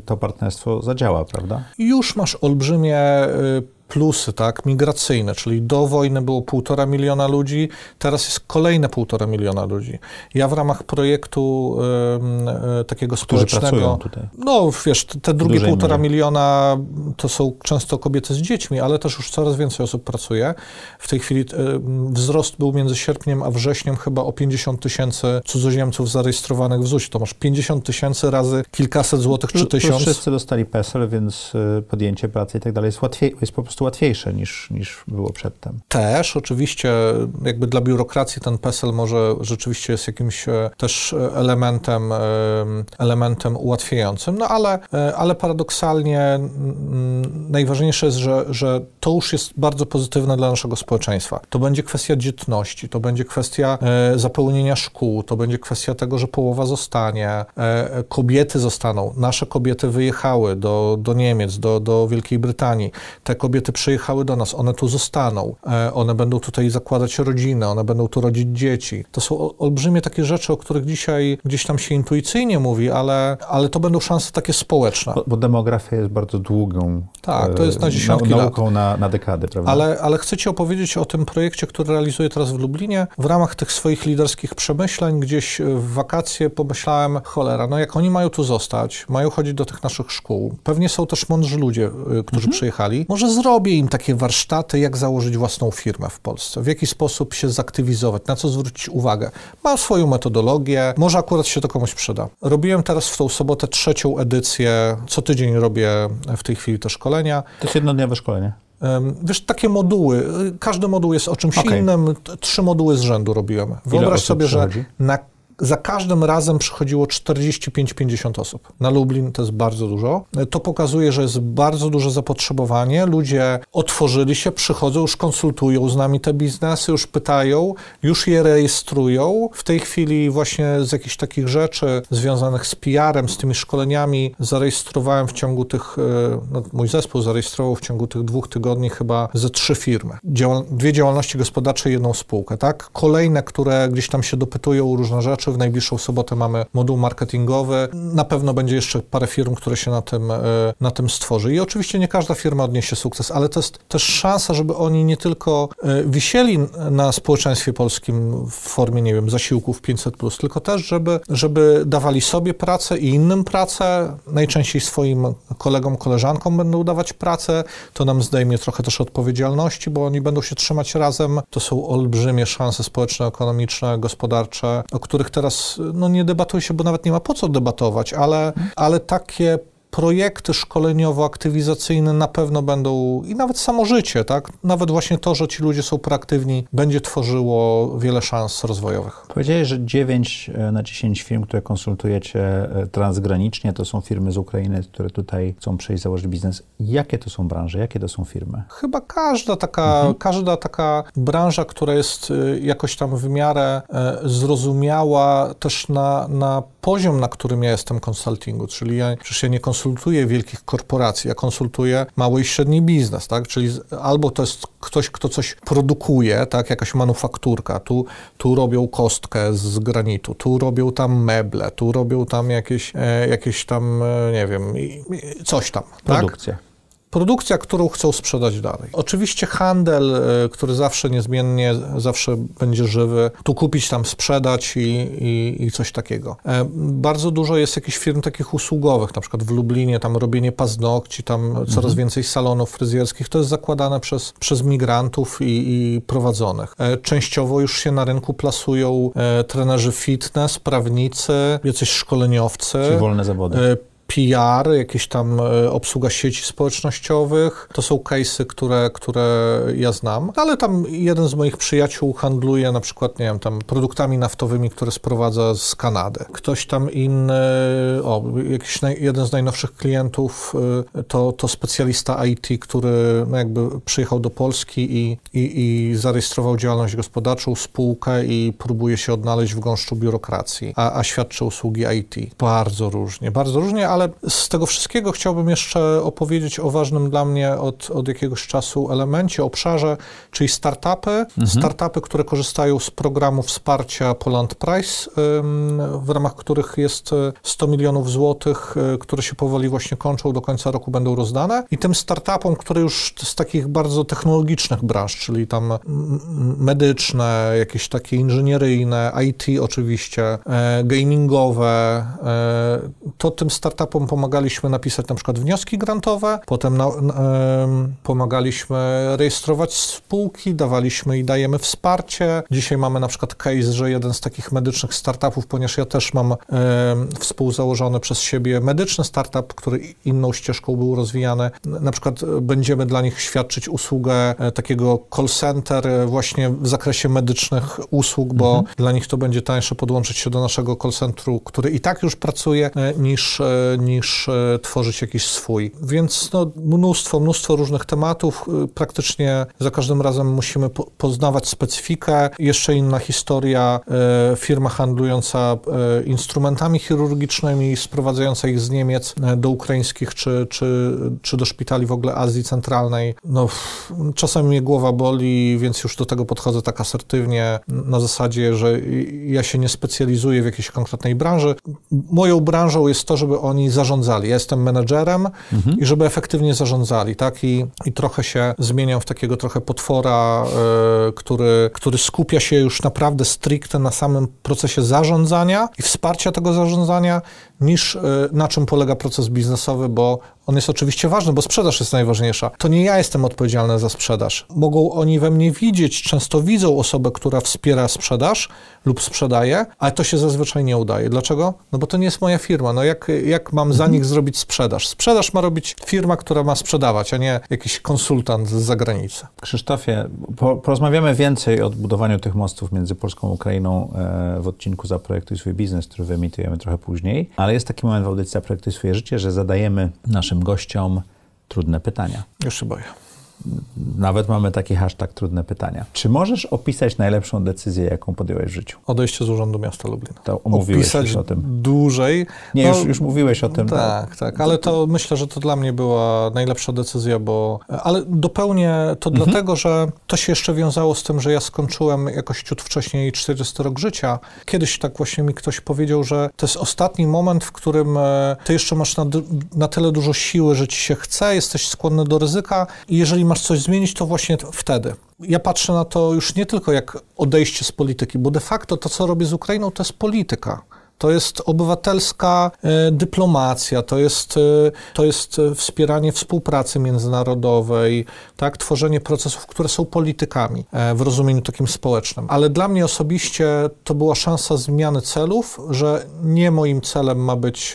to partnerstwo zadziała, prawda? Już masz olbrzymie plusy, tak, migracyjne, czyli do wojny było półtora miliona ludzi, teraz jest kolejne półtora miliona ludzi. Ja w ramach projektu y, y, takiego Którzy społecznego... tutaj. No, wiesz, te- drugie półtora miliona to są często kobiety z dziećmi, ale też już coraz więcej osób pracuje. W tej chwili y, wzrost był między sierpniem a wrześniem chyba o 50 tysięcy cudzoziemców zarejestrowanych w ZUS. To masz 50 tysięcy razy kilkaset złotych czy tysiąc. wszyscy dostali PESEL, więc y, podjęcie pracy i tak dalej jest, łatwiej, jest po prostu łatwiejsze niż, niż było przedtem. Też, oczywiście, jakby dla biurokracji ten PESEL może rzeczywiście jest jakimś e, też e, elementem, e, elementem ułatwiającym, no ale, ale paradoksalnie najważniejsze jest, że, że to już jest bardzo pozytywne dla naszego społeczeństwa. To będzie kwestia dzietności, to będzie kwestia zapełnienia szkół, to będzie kwestia tego, że połowa zostanie, kobiety zostaną. Nasze kobiety wyjechały do, do Niemiec, do, do Wielkiej Brytanii. Te kobiety kobiety przyjechały do nas, one tu zostaną, e, one będą tutaj zakładać rodzinę, one będą tu rodzić dzieci. To są olbrzymie takie rzeczy, o których dzisiaj gdzieś tam się intuicyjnie mówi, ale, ale to będą szanse takie społeczne. Bo, bo demografia jest bardzo długą tak, to jest na dziesiątki na, nauką lat. Na, na dekady, prawda? Ale, ale chcę Ci opowiedzieć o tym projekcie, który realizuję teraz w Lublinie. W ramach tych swoich liderskich przemyśleń gdzieś w wakacje pomyślałem, cholera, no jak oni mają tu zostać, mają chodzić do tych naszych szkół, pewnie są też mądrzy ludzie, którzy mhm. przyjechali, może zrobię im takie warsztaty, jak założyć własną firmę w Polsce, w jaki sposób się zaktywizować, na co zwrócić uwagę. Mam swoją metodologię, może akurat się to komuś przyda. Robiłem teraz w tą sobotę trzecią edycję, co tydzień robię w tej chwili te szkolenia. To jest jednodniowe szkolenie. Wiesz, takie moduły, każdy moduł jest o czymś okay. innym, trzy moduły z rzędu robiłem. Wyobraź sobie, że na za każdym razem przychodziło 45-50 osób. Na Lublin to jest bardzo dużo. To pokazuje, że jest bardzo duże zapotrzebowanie. Ludzie otworzyli się, przychodzą, już konsultują z nami te biznesy, już pytają, już je rejestrują. W tej chwili właśnie z jakichś takich rzeczy związanych z PR-em, z tymi szkoleniami zarejestrowałem w ciągu tych, e, no, mój zespół zarejestrował w ciągu tych dwóch tygodni chyba ze trzy firmy. Dwie działalności gospodarcze, jedną spółkę, tak? Kolejne, które gdzieś tam się dopytują różne rzeczy, w najbliższą sobotę mamy moduł marketingowy. Na pewno będzie jeszcze parę firm, które się na tym, e, na tym stworzy. I oczywiście nie każda firma odniesie sukces, ale to jest też szansa, żeby oni nie tylko e, wisieli na społeczeństwie polskim w formie, nie wiem, zasiłków 500+, tylko też, żeby, żeby dawali sobie pracę i innym pracę, najczęściej swoim kolegom, koleżankom będą dawać pracę, to nam zdejmie trochę też odpowiedzialności, bo oni będą się trzymać razem. To są olbrzymie szanse społeczno-ekonomiczne, gospodarcze, o których teraz no, nie debatuje się, bo nawet nie ma po co debatować, ale, ale takie projekty szkoleniowo-aktywizacyjne na pewno będą i nawet samo życie, tak? Nawet właśnie to, że ci ludzie są proaktywni, będzie tworzyło wiele szans rozwojowych. Powiedziałeś, że 9 e, na 10 firm, które konsultujecie e, transgranicznie, to są firmy z Ukrainy, które tutaj chcą przejść, założyć biznes. Jakie to są branże? Jakie to są firmy? Chyba każda taka, mhm. każda taka branża, która jest e, jakoś tam w miarę zrozumiała też na, na poziom, na którym ja jestem konsultingu, czyli ja przecież ja nie konsultuję wielkich korporacji, ja konsultuję mały i średni biznes, tak? Czyli albo to jest ktoś, kto coś produkuje, tak? Jakaś manufakturka, tu, tu robią kostkę z granitu, tu robią tam meble, tu robią tam jakieś, e, jakieś tam, e, nie wiem, coś tam, Produkcja. Tak? Produkcja, którą chcą sprzedać dalej. Oczywiście handel, e, który zawsze niezmiennie, zawsze będzie żywy, tu kupić, tam sprzedać i, i, i, coś takiego. E, bardzo dużo jest jakichś firm takich usługowych, na przykład w Lublinie, tam robienie paznokci, tam coraz mhm. więcej salonów fryzjerskich, to jest zakładane przez, przez migrantów i, i prowadzonych. E, częściowo już się na rynku plasują trenerzy fitness, prawnicy, jacyś szkoleniowcy. Czy wolne zawody PR, jakieś tam e, obsługa sieci społecznościowych. To są case'y, które, które ja znam. Ale tam jeden z moich przyjaciół handluje na przykład, nie wiem, tam produktami naftowymi, które sprowadza z Kanady. Ktoś tam inny, o, jakiś jeden z najnowszych klientów e, to, to specjalista IT, który no jakby przyjechał do Polski i, i, i zarejestrował działalność gospodarczą, spółkę i próbuje się odnaleźć w gąszczu biurokracji, a, a świadczy usługi IT. Bardzo różnie, bardzo różnie, ale ale z tego wszystkiego chciałbym jeszcze opowiedzieć o ważnym dla mnie od, od jakiegoś czasu elemencie, obszarze, czyli startupy. Mhm. Startupy, które korzystają z programu wsparcia Poland Price, w ramach których jest 100 milionów złotych, e, które się powoli właśnie kończą, do końca roku będą rozdane. I tym startupom, które już z takich bardzo technologicznych branż, czyli tam medyczne, jakieś takie inżynieryjne, IT oczywiście, e, gamingowe, e, to tym startupom pomagaliśmy napisać na przykład wnioski grantowe, potem na, na, pomagaliśmy rejestrować spółki, dawaliśmy i dajemy wsparcie. Dzisiaj mamy na przykład case, że jeden z takich medycznych startupów, ponieważ ja też mam współzałożony przez siebie medyczny startup, który inną ścieżką był rozwijany, na przykład będziemy dla nich świadczyć usługę e, takiego call center e, właśnie w zakresie medycznych usług, bo mhm. dla nich to będzie tańsze podłączyć się do naszego call centru, który i tak już pracuje, e, niż niż tworzyć jakiś swój. Więc no, mnóstwo, mnóstwo różnych tematów. Praktycznie za każdym razem musimy po poznawać specyfikę. Jeszcze inna historia, firma handlująca instrumentami chirurgicznymi, sprowadzająca ich z Niemiec do ukraińskich czy, czy, czy do szpitali w ogóle Azji Centralnej. No, czasami mnie głowa boli, więc już do tego podchodzę tak asertywnie, na zasadzie, że ja się nie specjalizuję w jakiejś konkretnej branży. Moją branżą jest to, żeby oni zarządzali. Ja jestem menedżerem mhm. i żeby efektywnie zarządzali, tak? I, I trochę się zmieniam w takiego trochę potwora, y, który, który skupia się już naprawdę stricte na samym procesie zarządzania i wsparcia tego zarządzania, niż e, na czym polega proces biznesowy, bo on jest oczywiście ważny, bo sprzedaż jest najważniejsza. To nie ja jestem odpowiedzialny za sprzedaż. Mogą oni we mnie widzieć, często widzą osobę, która wspiera sprzedaż lub sprzedaje, ale to się zazwyczaj nie udaje. Dlaczego? No bo to nie jest moja firma. No jak, jak mam za nich zrobić sprzedaż? Sprzedaż ma robić firma, która ma sprzedawać, a nie jakiś konsultant z zagranicy. Krzysztofie, po, porozmawiamy więcej o budowaniu tych mostów między Polską a Ukrainą e, w odcinku Zaprojektuj swój biznes, który wyemitujemy trochę później, ale jest taki moment w audycji Zaprojektuj swoje życie, że zadajemy naszym gościom trudne pytania. Już się boję. Nawet mamy taki hashtag trudne pytania. Czy możesz opisać najlepszą decyzję, jaką podjąłeś w życiu? Odejście z Urzędu Miasta Lublin. To mówiłeś opisać o tym. dłużej. Nie, no, już, już mówiłeś o tym. Tak, tak, tak, ale to myślę, że to dla mnie była najlepsza decyzja, bo... Ale dopełnię to mhm. dlatego, że to się jeszcze wiązało z tym, że ja skończyłem jakoś ciut wcześniej 40 rok życia. Kiedyś tak właśnie mi ktoś powiedział, że to jest ostatni moment, w którym e, ty jeszcze masz na, na tyle dużo siły, że ci się chce, jesteś skłonny do ryzyka i jeżeli masz coś zmienić, to właśnie wtedy. Ja patrzę na to już nie tylko jak odejście z polityki, bo de facto to, co robię z Ukrainą, to jest polityka. To jest obywatelska e, dyplomacja, to jest, e, to jest e, wspieranie współpracy międzynarodowej, tak, tworzenie procesów, które są politykami w rozumieniu takim społecznym. Ale dla mnie osobiście to była szansa zmiany celów, że nie moim celem ma być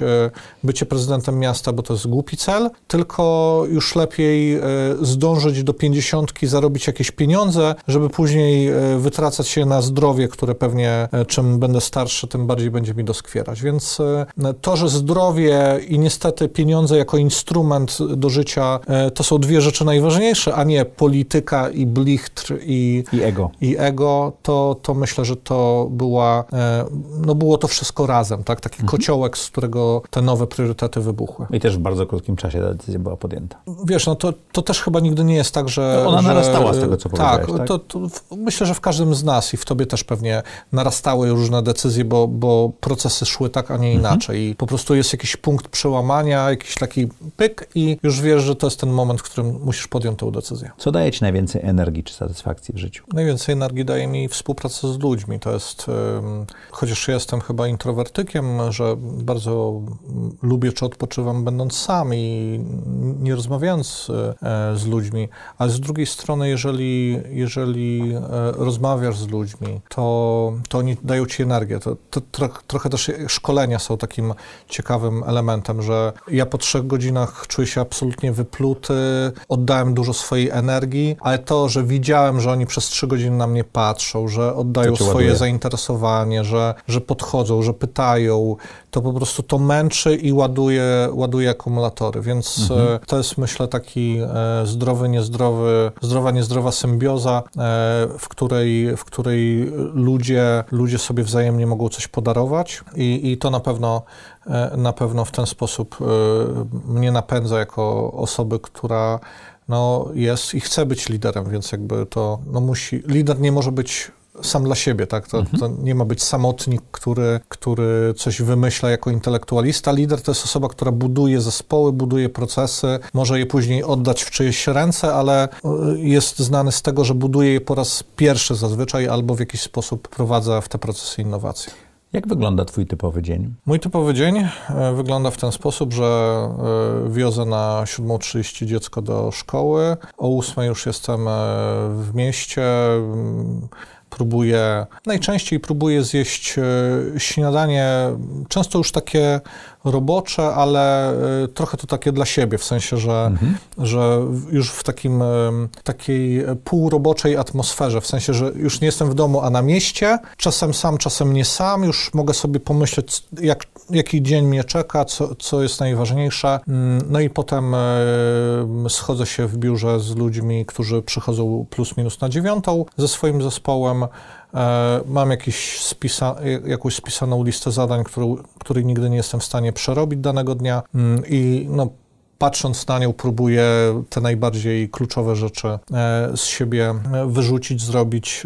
bycie prezydentem miasta, bo to jest głupi cel, tylko już lepiej zdążyć do pięćdziesiątki, zarobić jakieś pieniądze, żeby później wytracać się na zdrowie, które pewnie czym będę starszy, tym bardziej będzie mi dostępne doskwierać. Więc e, to, że zdrowie i niestety pieniądze jako instrument do życia, e, to są dwie rzeczy najważniejsze, a nie polityka i blichtr i, I ego. I ego, to, to myślę, że to była, e, no było to wszystko razem, tak? Taki mhm. kociołek, z którego te nowe priorytety wybuchły. I też w bardzo krótkim czasie ta decyzja była podjęta. Wiesz, no to, to też chyba nigdy nie jest tak, że... No ona że, narastała z tego, co tak, powiedziałeś, tak? To, to, myślę, że w każdym z nas i w tobie też pewnie narastały różne decyzje, bo, bo proces procesy szły tak, a nie mhm. inaczej. I po prostu jest jakiś punkt przełamania, jakiś taki pyk i już wiesz, że to jest ten moment, w którym musisz podjąć tę decyzję. Co daje ci najwięcej energii czy satysfakcji w życiu? Najwięcej energii daje mi współpraca z ludźmi. To jest, chociaż jestem chyba introwertykiem, że bardzo lubię czy odpoczywam będąc sam i nie rozmawiając e, z ludźmi, ale z drugiej strony, jeżeli, jeżeli e, rozmawiasz z ludźmi, to, to oni dają ci energię. To, to trochę też szkolenia są takim ciekawym elementem, że ja po trzech godzinach czuję się absolutnie wypluty, oddałem dużo swojej energii, ale to, że widziałem, że oni przez trzy godziny na mnie patrzą, że oddają swoje ładuje. zainteresowanie, że, że podchodzą, że pytają, to po prostu to męczy i ładuje, ładuje akumulatory, więc mhm. E, to jest myślę taki e, zdrowy, niezdrowy, zdrowa, niezdrowa symbioza, e, w której, w której ludzie, ludzie sobie wzajemnie mogą coś podarować i, i to na pewno, na pewno w ten sposób mnie napędza jako osoby, która no, jest i chce być liderem, więc jakby to no, musi. Lider nie może być sam dla siebie, tak? To, mhm. to, nie ma być samotnik, który, który coś wymyśla jako intelektualista. Lider to jest osoba, która buduje zespoły, buduje procesy, może je później oddać w czyjeś ręce, ale e, jest znany z tego, że buduje je po raz pierwszy zazwyczaj albo w jakiś sposób prowadza w te procesy innowacji. Jak wygląda Twój typowy dzień? Mój typowy dzień e, wygląda w ten sposób, że e, wiozę na 7.30 dziecko do szkoły, o 8.00 już jestem w mieście próbuję, najczęściej próbuję zjeść e, śniadanie, często już takie robocze, ale y, trochę to takie dla siebie, w sensie, że, mhm. że już w takim, takiej półroboczej atmosferze, w sensie, że już nie jestem w domu, a na mieście, czasem sam, czasem nie sam, już mogę sobie pomyśleć, jak, jaki dzień mnie czeka, co, co jest najważniejsze. Mm, no i potem schodzę się w biurze z ludźmi, którzy przychodzą plus minus na dziewiątą ze swoim zespołem. E, mam jakiś spisa, jakąś spisaną listę zadań, którą, której nigdy nie jestem w stanie przerobić danego dnia mm, i no, patrząc na nią, próbuję te najbardziej kluczowe rzeczy e, z siebie e, wyrzucić, zrobić,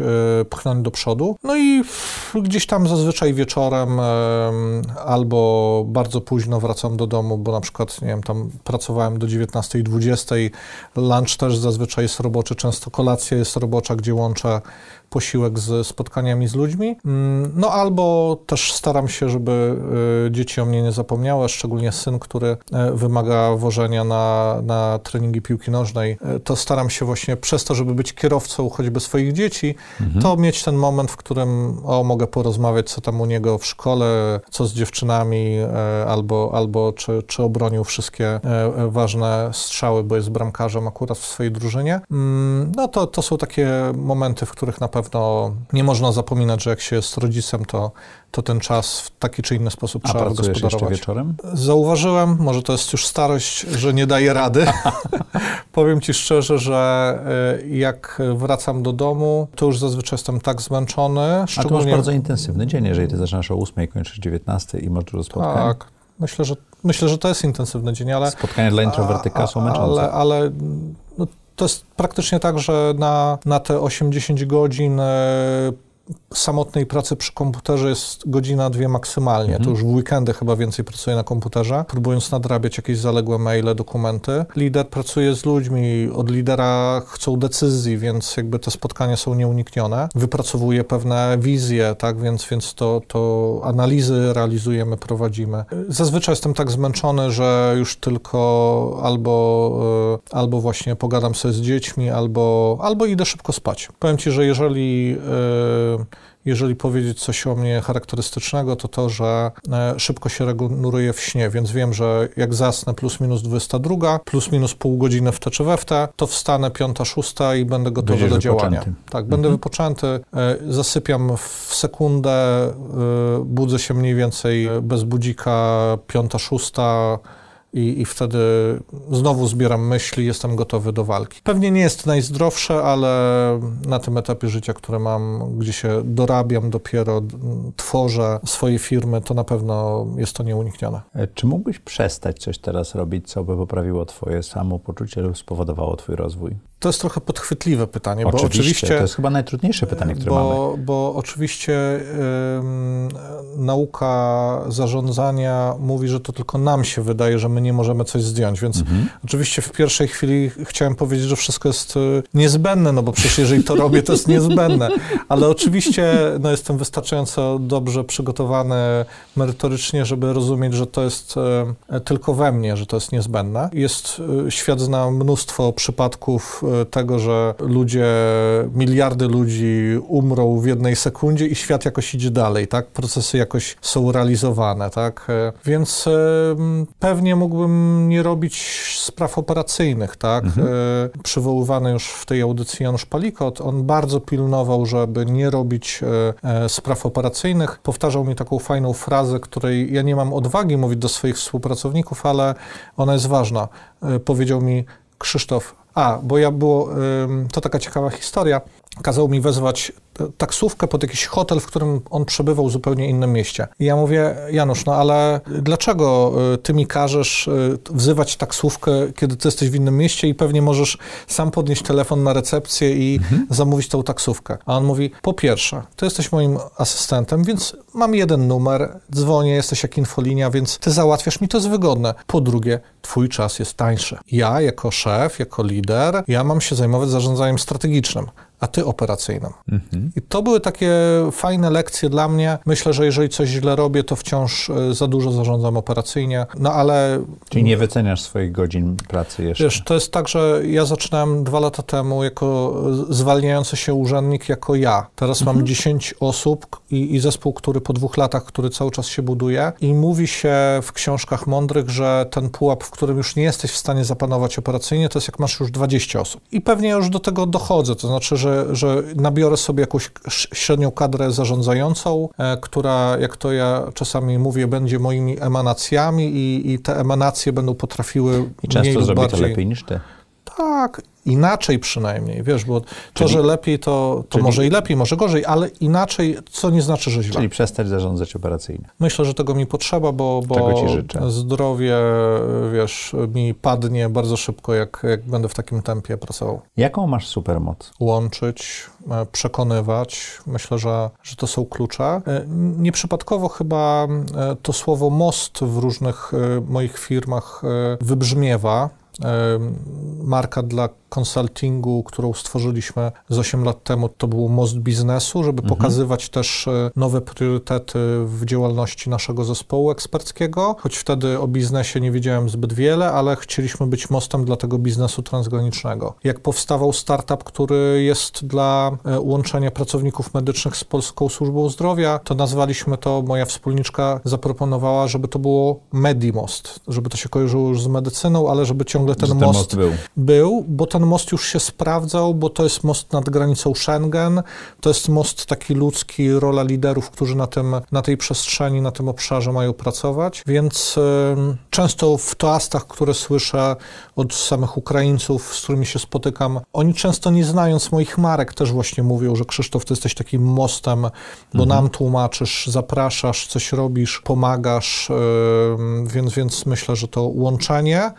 pchnąć do przodu. No i gdzieś tam zazwyczaj wieczorem albo bardzo późno wracam do domu, bo na przykład, nie wiem, tam pracowałem do 19.20, lunch też zazwyczaj jest roboczy, często kolacja jest robocza, gdzie łączę posiłek z spotkaniami z ludźmi. Mm, no albo też staram się, żeby y, dzieci o mnie nie zapomniały, szczególnie syn, który y, wymaga wożenia na, na treningi piłki nożnej. Y, to staram się właśnie przez to, żeby być kierowcą choćby swoich dzieci, mhm. to mieć ten moment, w którym o, mogę porozmawiać, co tam u niego w szkole, co z dziewczynami, albo, albo czy, czy obronił wszystkie ważne strzały, bo jest bramkarzem akurat w swojej drużynie. Mm, no to, to są takie momenty, w których na pewno pewno nie można zapominać, że jak się jest rodzicem, to, to ten czas w taki czy inny sposób A trzeba gospodarować. jeszcze wieczorem? Zauważyłem, może to jest już starość, że nie daje rady. Powiem ci szczerze, że e, jak wracam do domu, to już zazwyczaj jestem tak zmęczony. Szczególnie... A to masz bardzo intensywny dzień, jeżeli ty zaczynasz o 8, kończysz 19 i masz dużo spotkań. Tak. Myślę, że, myślę, że to jest intensywny dzień, ale... Spotkania dla introwertyka są męczące. Ale, ale to jest praktycznie tak, że na, na te 8-10 godzin e, samotnej pracy przy komputerze jest godzina, dwie maksymalnie. Mhm. To już w weekendy chyba więcej pracuję na komputerze, próbując nadrabiać jakieś zaległe maile, dokumenty. Lider pracuje z ludźmi, od lidera chcą decyzji, więc jakby te spotkania są nieuniknione. Wypracowuje pewne wizje, tak, więc, więc to, to analizy realizujemy, prowadzimy. Zazwyczaj jestem tak zmęczony, że już tylko albo, e, albo właśnie pogadam sobie z dziećmi, albo, albo idę szybko spać. Powiem Ci, że jeżeli jeżeli powiedzieć coś o mnie charakterystycznego, to to, że e, szybko się regeneruję w śnie, więc wiem, że jak zasnę plus minus 22, plus minus pół godziny w te czy we w te, to wstanę piąta, szósta i będę gotowy Będziesz do działania. Wypoczęty. Tak, będę mhm. wypoczęty, e, zasypiam w sekundę, e, budzę się mniej więcej bez budzika piąta, szósta, i, i wtedy znowu zbieram myśli, jestem gotowy do walki. Pewnie nie jest najzdrowsze, ale na tym etapie życia, które mam, gdzie się dorabiam dopiero, tworzę swoje firmy, to na pewno jest to nieuniknione. E, czy mógłbyś przestać coś teraz robić, co by poprawiło twoje samopoczucie lub spowodowało twój rozwój? To jest trochę podchwytliwe pytanie, oczywiście, bo oczywiście... To jest chyba najtrudniejsze pytanie, które bo, mamy. Bo oczywiście nauka zarządzania mówi, że to tylko nam się wydaje, że my nie możemy coś zdjąć, więc mhm. oczywiście w pierwszej chwili chciałem powiedzieć, że wszystko jest y, niezbędne, no bo przecież jeżeli to robię, to jest niezbędne, ale oczywiście no, jestem wystarczająco dobrze przygotowany merytorycznie, żeby rozumieć, że to jest y, tylko we mnie, że to jest niezbędne. Jest, y, świat zna mnóstwo przypadków tego, że ludzie, miliardy ludzi umrą w jednej sekundzie i świat jakoś idzie dalej, tak? Procesy jakoś są realizowane, tak? Więc pewnie mógłbym nie robić spraw operacyjnych, tak? Mhm. Przywoływany już w tej audycji Janusz Palikot, on bardzo pilnował, żeby nie robić e, e, spraw operacyjnych. Powtarzał mi taką fajną frazę, której ja nie mam odwagi mówić do swoich współpracowników, ale ona jest ważna. E, powiedział mi, Krzysztof, a, bo ja było, to taka ciekawa historia, kazał mi wezwać taksówkę pod jakiś hotel, w którym on przebywał w zupełnie innym mieście. I ja mówię, Janusz, no ale dlaczego y, ty mi każesz y, wzywać taksówkę, kiedy ty jesteś w innym mieście i pewnie możesz sam podnieść telefon na recepcję i mhm. zamówić tą taksówkę? A on mówi, po pierwsze, ty jesteś moim asystentem, więc mam jeden numer, dzwonię, jesteś jak infolinia, więc ty załatwiasz mi, to jest wygodne. Po drugie, twój czas jest tańszy. Ja jako szef, jako lider, ja mam się zajmować zarządzaniem strategicznym a ty operacyjnym. Mhm. I to były takie fajne lekcje dla mnie. Myślę, że jeżeli coś źle robię, to wciąż e, za dużo zarządzam operacyjnie. No ale... Czyli nie wyceniasz swoich godzin pracy jeszcze? Wiesz, to jest tak, że ja zaczynałem dwa lata temu jako zwalniający się urzędnik, jako ja. Teraz mhm. mam 10 osób i, i zespół, który po dwóch latach, który cały czas się buduje i mówi się w książkach mądrych, że ten pułap, w którym już nie jesteś w stanie zapanować operacyjnie, to jest jak masz już 20 osób. I pewnie już do tego dochodzę, to znaczy, że, że nabiorę sobie jakąś średnią kadrę zarządzającą, e, która, jak to ja czasami mówię, będzie moimi emanacjami i, i te emanacje będą potrafiły I często zrobi bardziej... to lepiej niż ty. Tak, inaczej przynajmniej, wiesz, bo to, że lepiej, to, to czyli, może i lepiej, może gorzej, ale inaczej, co nie znaczy, że źle. Czyli przestać zarządzać operacyjnie. Myślę, że tego mi potrzeba, bo, bo zdrowie, wiesz, mi padnie bardzo szybko, jak, jak będę w takim tempie pracował. Jaką masz supermoc? Łączyć, e, przekonywać. Myślę, że, że to są klucze. E, nieprzypadkowo chyba e, to słowo most w różnych moich firmach wybrzmiewa marka dla konsultingu, którą stworzyliśmy z 8 lat temu, to był most biznesu, żeby mhm. pokazywać też e, nowe priorytety w działalności naszego zespołu eksperckiego, choć wtedy o biznesie nie wiedziałem zbyt wiele, ale chcieliśmy być mostem dla tego biznesu transgranicznego. Jak powstawał startup, który jest dla e, łączenia pracowników medycznych z Polską Służbą Zdrowia, to nazwaliśmy to, moja wspólniczka zaproponowała, żeby to było Medimost, żeby to się kojarzyło już z medycyną, ale żeby ciągle ten, ten most, most był. był, bo ten ten most już się sprawdzał, bo to jest most nad granicą Schengen, to jest most taki ludzki, rola liderów, którzy na, tym, na tej przestrzeni, na tym obszarze mają pracować, więc y, często w toastach, które słyszę od samych Ukraińców, z którymi się spotykam, oni często nie znając moich marek też właśnie mówią, że Krzysztof, ty jesteś takim mostem, bo mhm. nam tłumaczysz, zapraszasz, coś robisz, pomagasz, y, więc, więc myślę, że to łączenie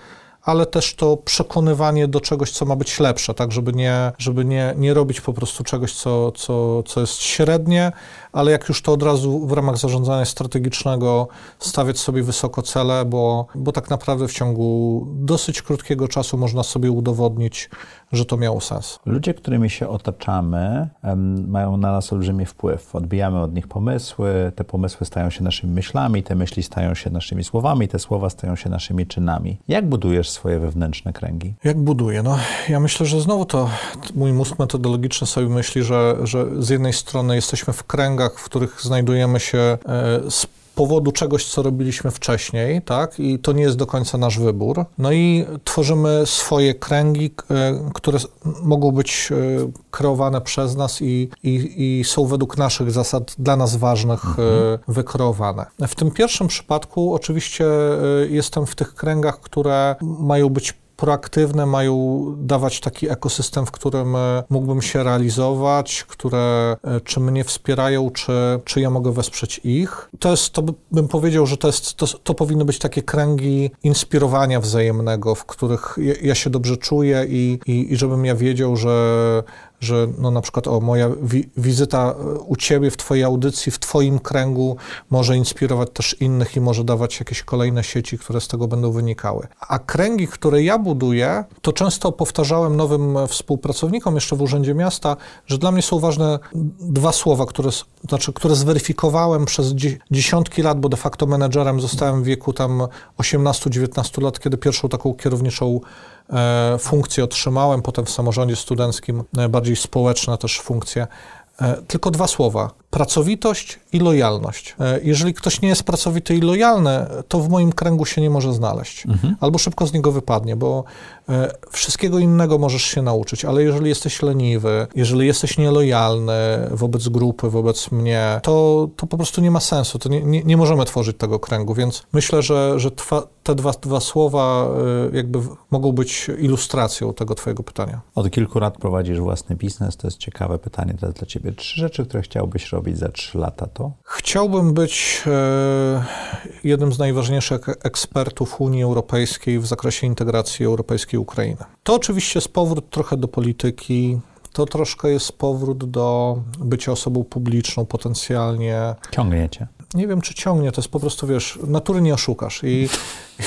ale też to przekonywanie do czegoś, co ma być lepsze, tak, żeby nie, żeby nie, nie robić po prostu czegoś, co, co, co jest średnie, ale jak już to od razu w ramach zarządzania strategicznego stawiać sobie wysoko cele, bo, bo tak naprawdę w ciągu dosyć krótkiego czasu można sobie udowodnić, że to miało sens. Ludzie, którymi się otaczamy, mają na nas olbrzymi wpływ. Odbijamy od nich pomysły, te pomysły stają się naszymi myślami, te myśli stają się naszymi słowami, te słowa stają się naszymi czynami. Jak budujesz swoje wewnętrzne kręgi? Jak buduję? No, ja myślę, że znowu to mój mózg metodologiczny sobie myśli, że, że z jednej strony jesteśmy w kręgach, w których znajdujemy się e, z powodu czegoś, co robiliśmy wcześniej, tak? I to nie jest do końca nasz wybór. No i tworzymy swoje kręgi, e, które mogą być e, kreowane przez nas i, i, i są według naszych zasad dla nas ważnych mhm. wykreowane. W tym pierwszym przypadku oczywiście jestem w tych kręgach, które mają być proaktywne mają dawać taki ekosystem, w którym e, mógłbym się realizować, które e, czy mnie wspierają, czy, czy ja mogę wesprzeć ich. To jest, to bym powiedział, że to, jest, to, to powinny być takie kręgi inspirowania wzajemnego, w których ja, ja się dobrze czuję i, i, i żebym ja wiedział, że że no na przykład o moja wi wizyta e, u ciebie w twojej audycji, w twoim kręgu może inspirować też innych i może dawać jakieś kolejne sieci, które z tego będą wynikały. A kręgi, które ja buduję, to często powtarzałem nowym współpracownikom jeszcze w Urzędzie Miasta, że dla mnie są ważne dwa słowa, które, znaczy, które zweryfikowałem przez dziesiątki lat, bo de facto menedżerem zostałem w wieku tam 18-19 lat, kiedy pierwszą taką kierowniczą E, funkcję otrzymałem, potem w samorządzie studenckim bardziej społeczne też funkcje. E, tylko dwa słowa pracowitość i lojalność. E, jeżeli ktoś nie jest pracowity i lojalny, to w moim kręgu się nie może znaleźć. Mhm. Albo szybko z niego wypadnie, bo e, wszystkiego innego możesz się nauczyć, ale jeżeli jesteś leniwy, jeżeli jesteś nielojalny wobec grupy, wobec mnie, to, to po prostu nie ma sensu. To nie, nie, nie możemy tworzyć tego kręgu, więc myślę, że, że twa, te dwa, dwa słowa e, jakby mogą być ilustracją tego twojego pytania. Od kilku lat prowadzisz własny biznes, to jest ciekawe pytanie teraz dla ciebie. Trzy rzeczy, które chciałbyś robić robić za trzy lata to? Chciałbym być e, jednym z najważniejszych ekspertów Unii Europejskiej w zakresie integracji europejskiej Ukrainy. To oczywiście jest powrót trochę do polityki, to troszkę jest powrót do bycia osobą publiczną potencjalnie. Ciągniecie. nie wiem, czy ciągnie, to jest po prostu, wiesz, natury nie oszukasz i,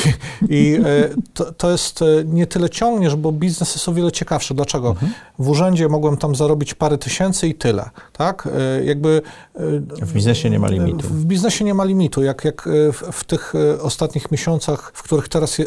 i, e, to, to, jest e, nie tyle ciągniesz, bo biznes jest o wiele ciekawszy. Dlaczego? Mhm. W urzędzie mogłem tam zarobić parę tysięcy i tyle, tak? E, jakby... W biznesie nie ma limitu. W biznesie nie ma limitu. Jak, jak w, w tych ostatnich miesiącach, w których teraz je,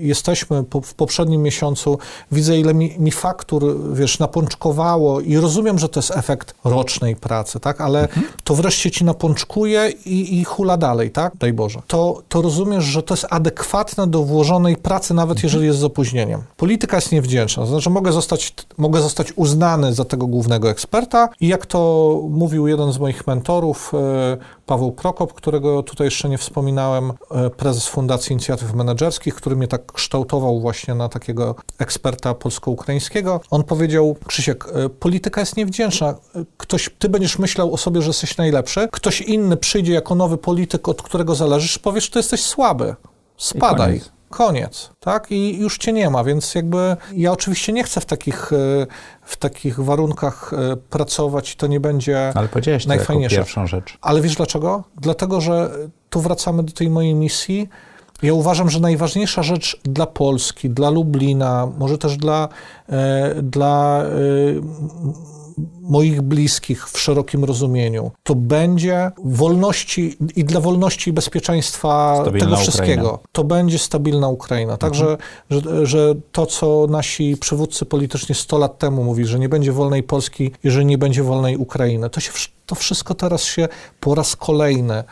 jesteśmy, po, w poprzednim miesiącu, widzę, ile mi, mi faktur, wiesz, napączkowało i rozumiem, że to jest efekt rocznej pracy, tak? Ale mhm. to wreszcie ci napączkuje i, i hula dalej, tak? Daj Boże. To, to rozumiesz, że to jest adekwatne do włożonej pracy, nawet mhm. jeżeli jest z opóźnieniem. Polityka jest niewdzięczna, to znaczy mogę zostać, mogę zostać uznany za tego głównego eksperta i jak to mówił jeden z moich mentorów, e, Paweł Prokop, którego tutaj jeszcze nie wspominałem, e, prezes Fundacji Inicjatyw Menedżerskich, który mnie tak kształtował właśnie na takiego eksperta polsko-ukraińskiego. On powiedział, Krzysiek, e, polityka jest niewdzięczna. Ktoś, ty będziesz myślał o sobie, że jesteś najlepszy, ktoś inny przyjdzie jako nowy polityk, od którego zależysz, powiesz, że jesteś słaby. Spadaj koniec, tak? I już cię nie ma, więc jakby ja oczywiście nie chcę w takich, e, w takich warunkach e, pracować i to nie będzie Ale powiedziałeś najfajniejsze. Jako pierwszą rzecz. Ale wiesz dlaczego? Dlatego, że tu wracamy do tej mojej misji. Ja uważam, że najważniejsza rzecz dla Polski, dla Lublina, może też dla, e, dla moich bliskich w szerokim rozumieniu, to będzie wolności i dla wolności i bezpieczeństwa stabilna tego wszystkiego. Ukraina. To będzie stabilna Ukraina. Także, mhm. że, że to, co nasi przywódcy polityczni 100 lat temu mówili, że nie będzie wolnej Polski, jeżeli nie będzie wolnej Ukrainy, to, się, to wszystko teraz się po raz kolejny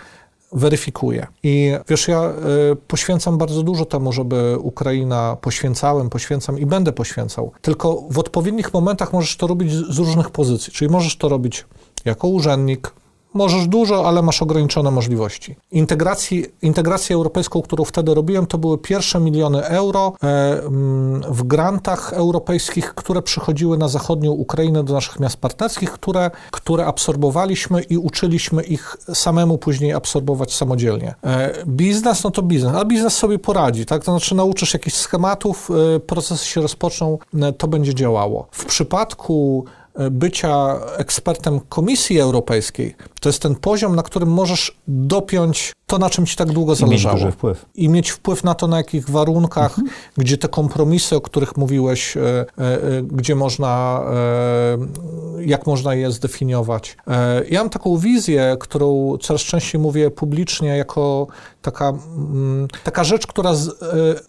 weryfikuję. I wiesz, ja y, poświęcam bardzo dużo temu, żeby Ukraina, poświęcałem, poświęcam i będę poświęcał. Tylko w odpowiednich momentach możesz to robić z różnych pozycji. Czyli możesz to robić jako urzędnik, Możesz dużo, ale masz ograniczone możliwości. Integracji, integrację europejską, którą wtedy robiłem, to były pierwsze miliony euro e, mm, w grantach europejskich, które przychodziły na zachodnią Ukrainę do naszych miast partnerskich, które, które absorbowaliśmy i uczyliśmy ich samemu później absorbować samodzielnie. E, biznes, no to biznes, ale biznes sobie poradzi, tak? To znaczy nauczysz jakichś schematów, e, procesy się rozpoczną, to będzie działało. W przypadku bycia ekspertem Komisji Europejskiej, to jest ten poziom, na którym możesz dopiąć to, na czym ci tak długo zależało. I mieć wpływ. I mieć wpływ na to, na jakich warunkach, mhm. gdzie te kompromisy, o których mówiłeś, e, e, e, gdzie można, e, jak można je zdefiniować. Ja mam taką wizję, którą coraz częściej mówię publicznie, jako taka, mm, taka rzecz, która, z,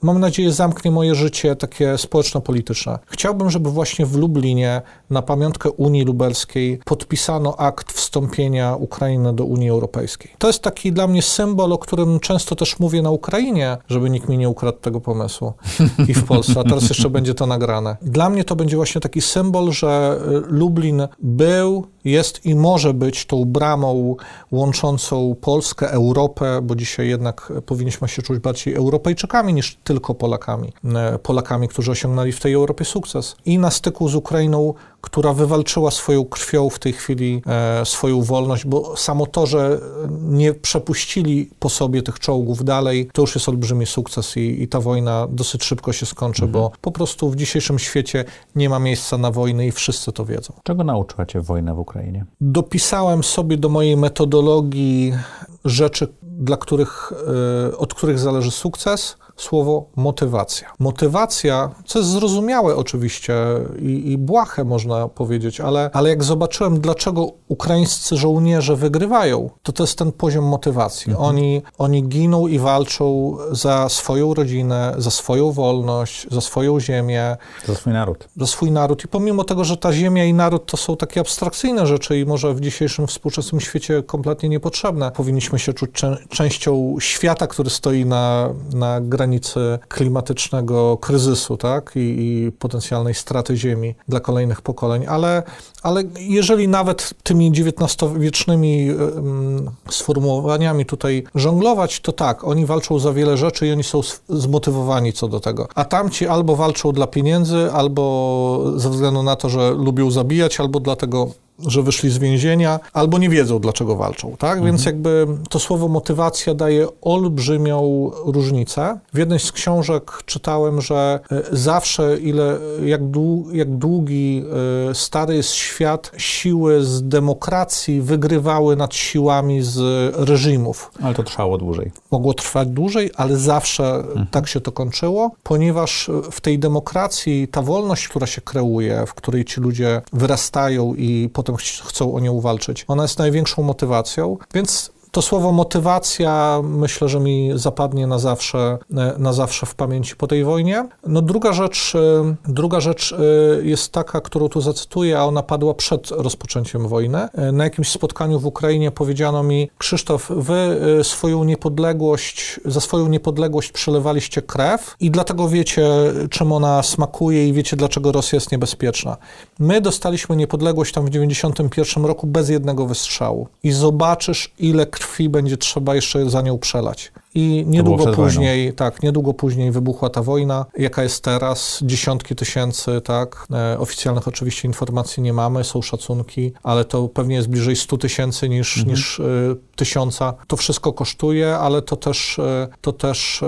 mam nadzieję, zamknie moje życie takie społeczno-polityczne. Chciałbym, żeby właśnie w Lublinie na pamiątkę Unii Lubelskiej podpisano akt wstąpienia Ukrainy do Unii Europejskiej. To jest taki dla mnie symbol, o którym często też mówię na Ukrainie, żeby nikt mi nie ukradł tego pomysłu i w Polsce, a teraz jeszcze będzie to nagrane. Dla mnie to będzie właśnie taki symbol, że y, Lublin był, jest i może być tą bramą łączącą Polskę, Europę, bo dzisiaj jednak powinniśmy się czuć bardziej Europejczykami niż tylko Polakami. Y, Polakami, którzy osiągnęli w tej Europie sukces. I na styku z Ukrainą która wywalczyła swoją krwią w tej chwili e, swoją wolność, bo samo to, że nie przepuścili po sobie tych czołgów dalej, to już jest olbrzymi sukces i, i ta wojna dosyć szybko się skończy, mhm. bo po prostu w dzisiejszym świecie nie ma miejsca na wojnę i wszyscy to wiedzą. Czego nauczyła cię wojna w Ukrainie? Dopisałem sobie do mojej metodologii rzeczy, dla których, e, od których zależy sukces, słowo motywacja. Motywacja, co jest zrozumiałe oczywiście i, i błahe można powiedzieć, ale, ale jak zobaczyłem, dlaczego ukraińscy żołnierze wygrywają, to to jest ten poziom motywacji. Mhm. Oni, oni giną i walczą za swoją rodzinę, za swoją wolność, za swoją ziemię. Za swój naród. Za swój naród. I pomimo tego, że ta ziemia i naród to są takie abstrakcyjne rzeczy i może w dzisiejszym współczesnym świecie kompletnie niepotrzebne, powinniśmy się czuć częścią świata, który stoi na, na granicy granicy klimatycznego kryzysu, tak, i, i potencjalnej straty ziemi dla kolejnych pokoleń, ale, ale jeżeli nawet tymi XIX-wiecznymi sformułowaniami tutaj żonglować, to tak, oni walczą za wiele rzeczy i oni są zmotywowani co do tego. A tamci albo walczą dla pieniędzy, albo ze względu na to, że lubią zabijać, albo dlatego że wyszli z więzienia, albo nie wiedzą, dlaczego walczą, tak? Mhm. Więc jakby to słowo motywacja daje olbrzymią różnicę. W jednej z książek czytałem, że e, zawsze ile, jak, dłu, jak długi e, stary jest świat, siły z demokracji wygrywały nad siłami z reżimów. Ale to trwało dłużej. Mogło trwać dłużej, ale zawsze mhm. tak się to kończyło, ponieważ w tej demokracji ta wolność, która się kreuje, w której ci ludzie wyrastają i potem chcą o nią walczyć, ona jest największą motywacją, więc to słowo motywacja myślę, że mi zapadnie na zawsze, e, na zawsze w pamięci po tej wojnie. No druga rzecz, e, druga rzecz e, jest taka, którą tu zacytuję, a ona padła przed rozpoczęciem wojny. Na jakimś spotkaniu w Ukrainie powiedziano mi, Krzysztof, wy swoją niepodległość, za swoją niepodległość przelewaliście krew i dlatego wiecie, czym ona smakuje i wiecie, dlaczego Rosja jest niebezpieczna. My dostaliśmy niepodległość tam w 91 roku bez jednego wystrzału i zobaczysz, ile krwi będzie trzeba jeszcze za nią przelać. I niedługo później, wojną. tak, niedługo później wybuchła ta wojna, jaka jest teraz, dziesiątki tysięcy, tak, e, oficjalnych oczywiście informacji nie mamy, są szacunki, ale to pewnie jest bliżej 100 tysięcy niż, mhm. niż y, tysiąca. To wszystko kosztuje, ale to też, y, to też y,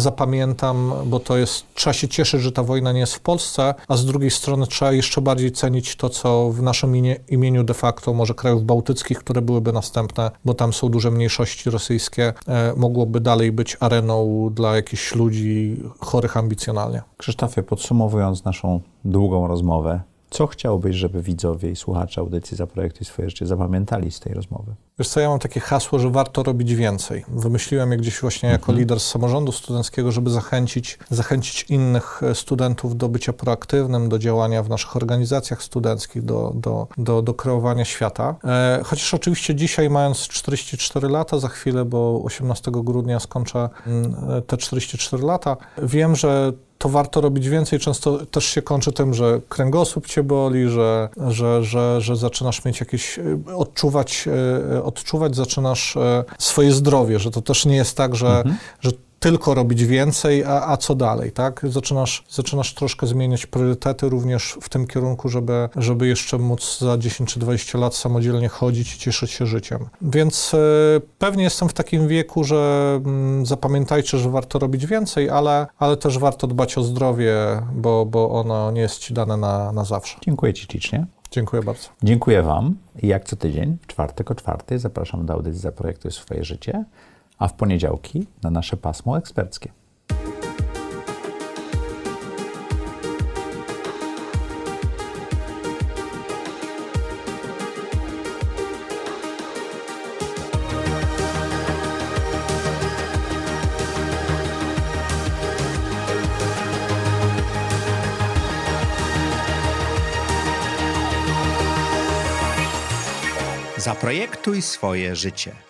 zapamiętam, bo to jest, trzeba się cieszyć, że ta wojna nie jest w Polsce, a z drugiej strony trzeba jeszcze bardziej cenić to, co w naszym imię, imieniu de facto może krajów bałtyckich, które byłyby następne, bo tam są duże mniejszości rosyjskie, mogłoby dalej być areną dla jakichś ludzi chorych ambicjonalnie. Krzysztofie, podsumowując naszą długą rozmowę, co chciałbyś, żeby widzowie i słuchacze audycji Zaprojektuj swoje życie zapamiętali z tej rozmowy? Wiesz co, ja mam takie hasło, że warto robić więcej. Wymyśliłem je gdzieś właśnie jako mhm. lider z samorządu studenckiego, żeby zachęcić, zachęcić innych e, studentów do bycia proaktywnym, do działania w naszych organizacjach studenckich, do, do, do, do kreowania świata. E, chociaż oczywiście dzisiaj, mając 44 lata za chwilę, bo 18 grudnia skończę mm, e, te 44 lata, wiem, że to warto robić więcej. Często też się kończy tym, że kręgosłup cię boli, że, że, że, że zaczynasz mieć jakieś, e, odczuwać, e, odczuwać zaczynasz e, swoje zdrowie, że to też nie jest tak, że, mhm. że tylko robić więcej, a, a co dalej, tak? Zaczynasz, zaczynasz troszkę zmieniać priorytety również w tym kierunku, żeby, żeby jeszcze móc za 10 czy 20 lat samodzielnie chodzić i cieszyć się życiem. Więc y, pewnie jestem w takim wieku, że y, zapamiętajcie, że warto robić więcej, ale, ale też warto dbać o zdrowie, bo, bo ono nie jest ci dane na, na zawsze. Dziękuję Ci ślicznie. Dziękuję bardzo. Dziękuję Wam. Jak co tydzień, w czwartek o czwartej zapraszam do audycji Zaprojektuj swoje życie a w poniedziałki na nasze pasmo eksperckie. Zaprojektuj swoje życie.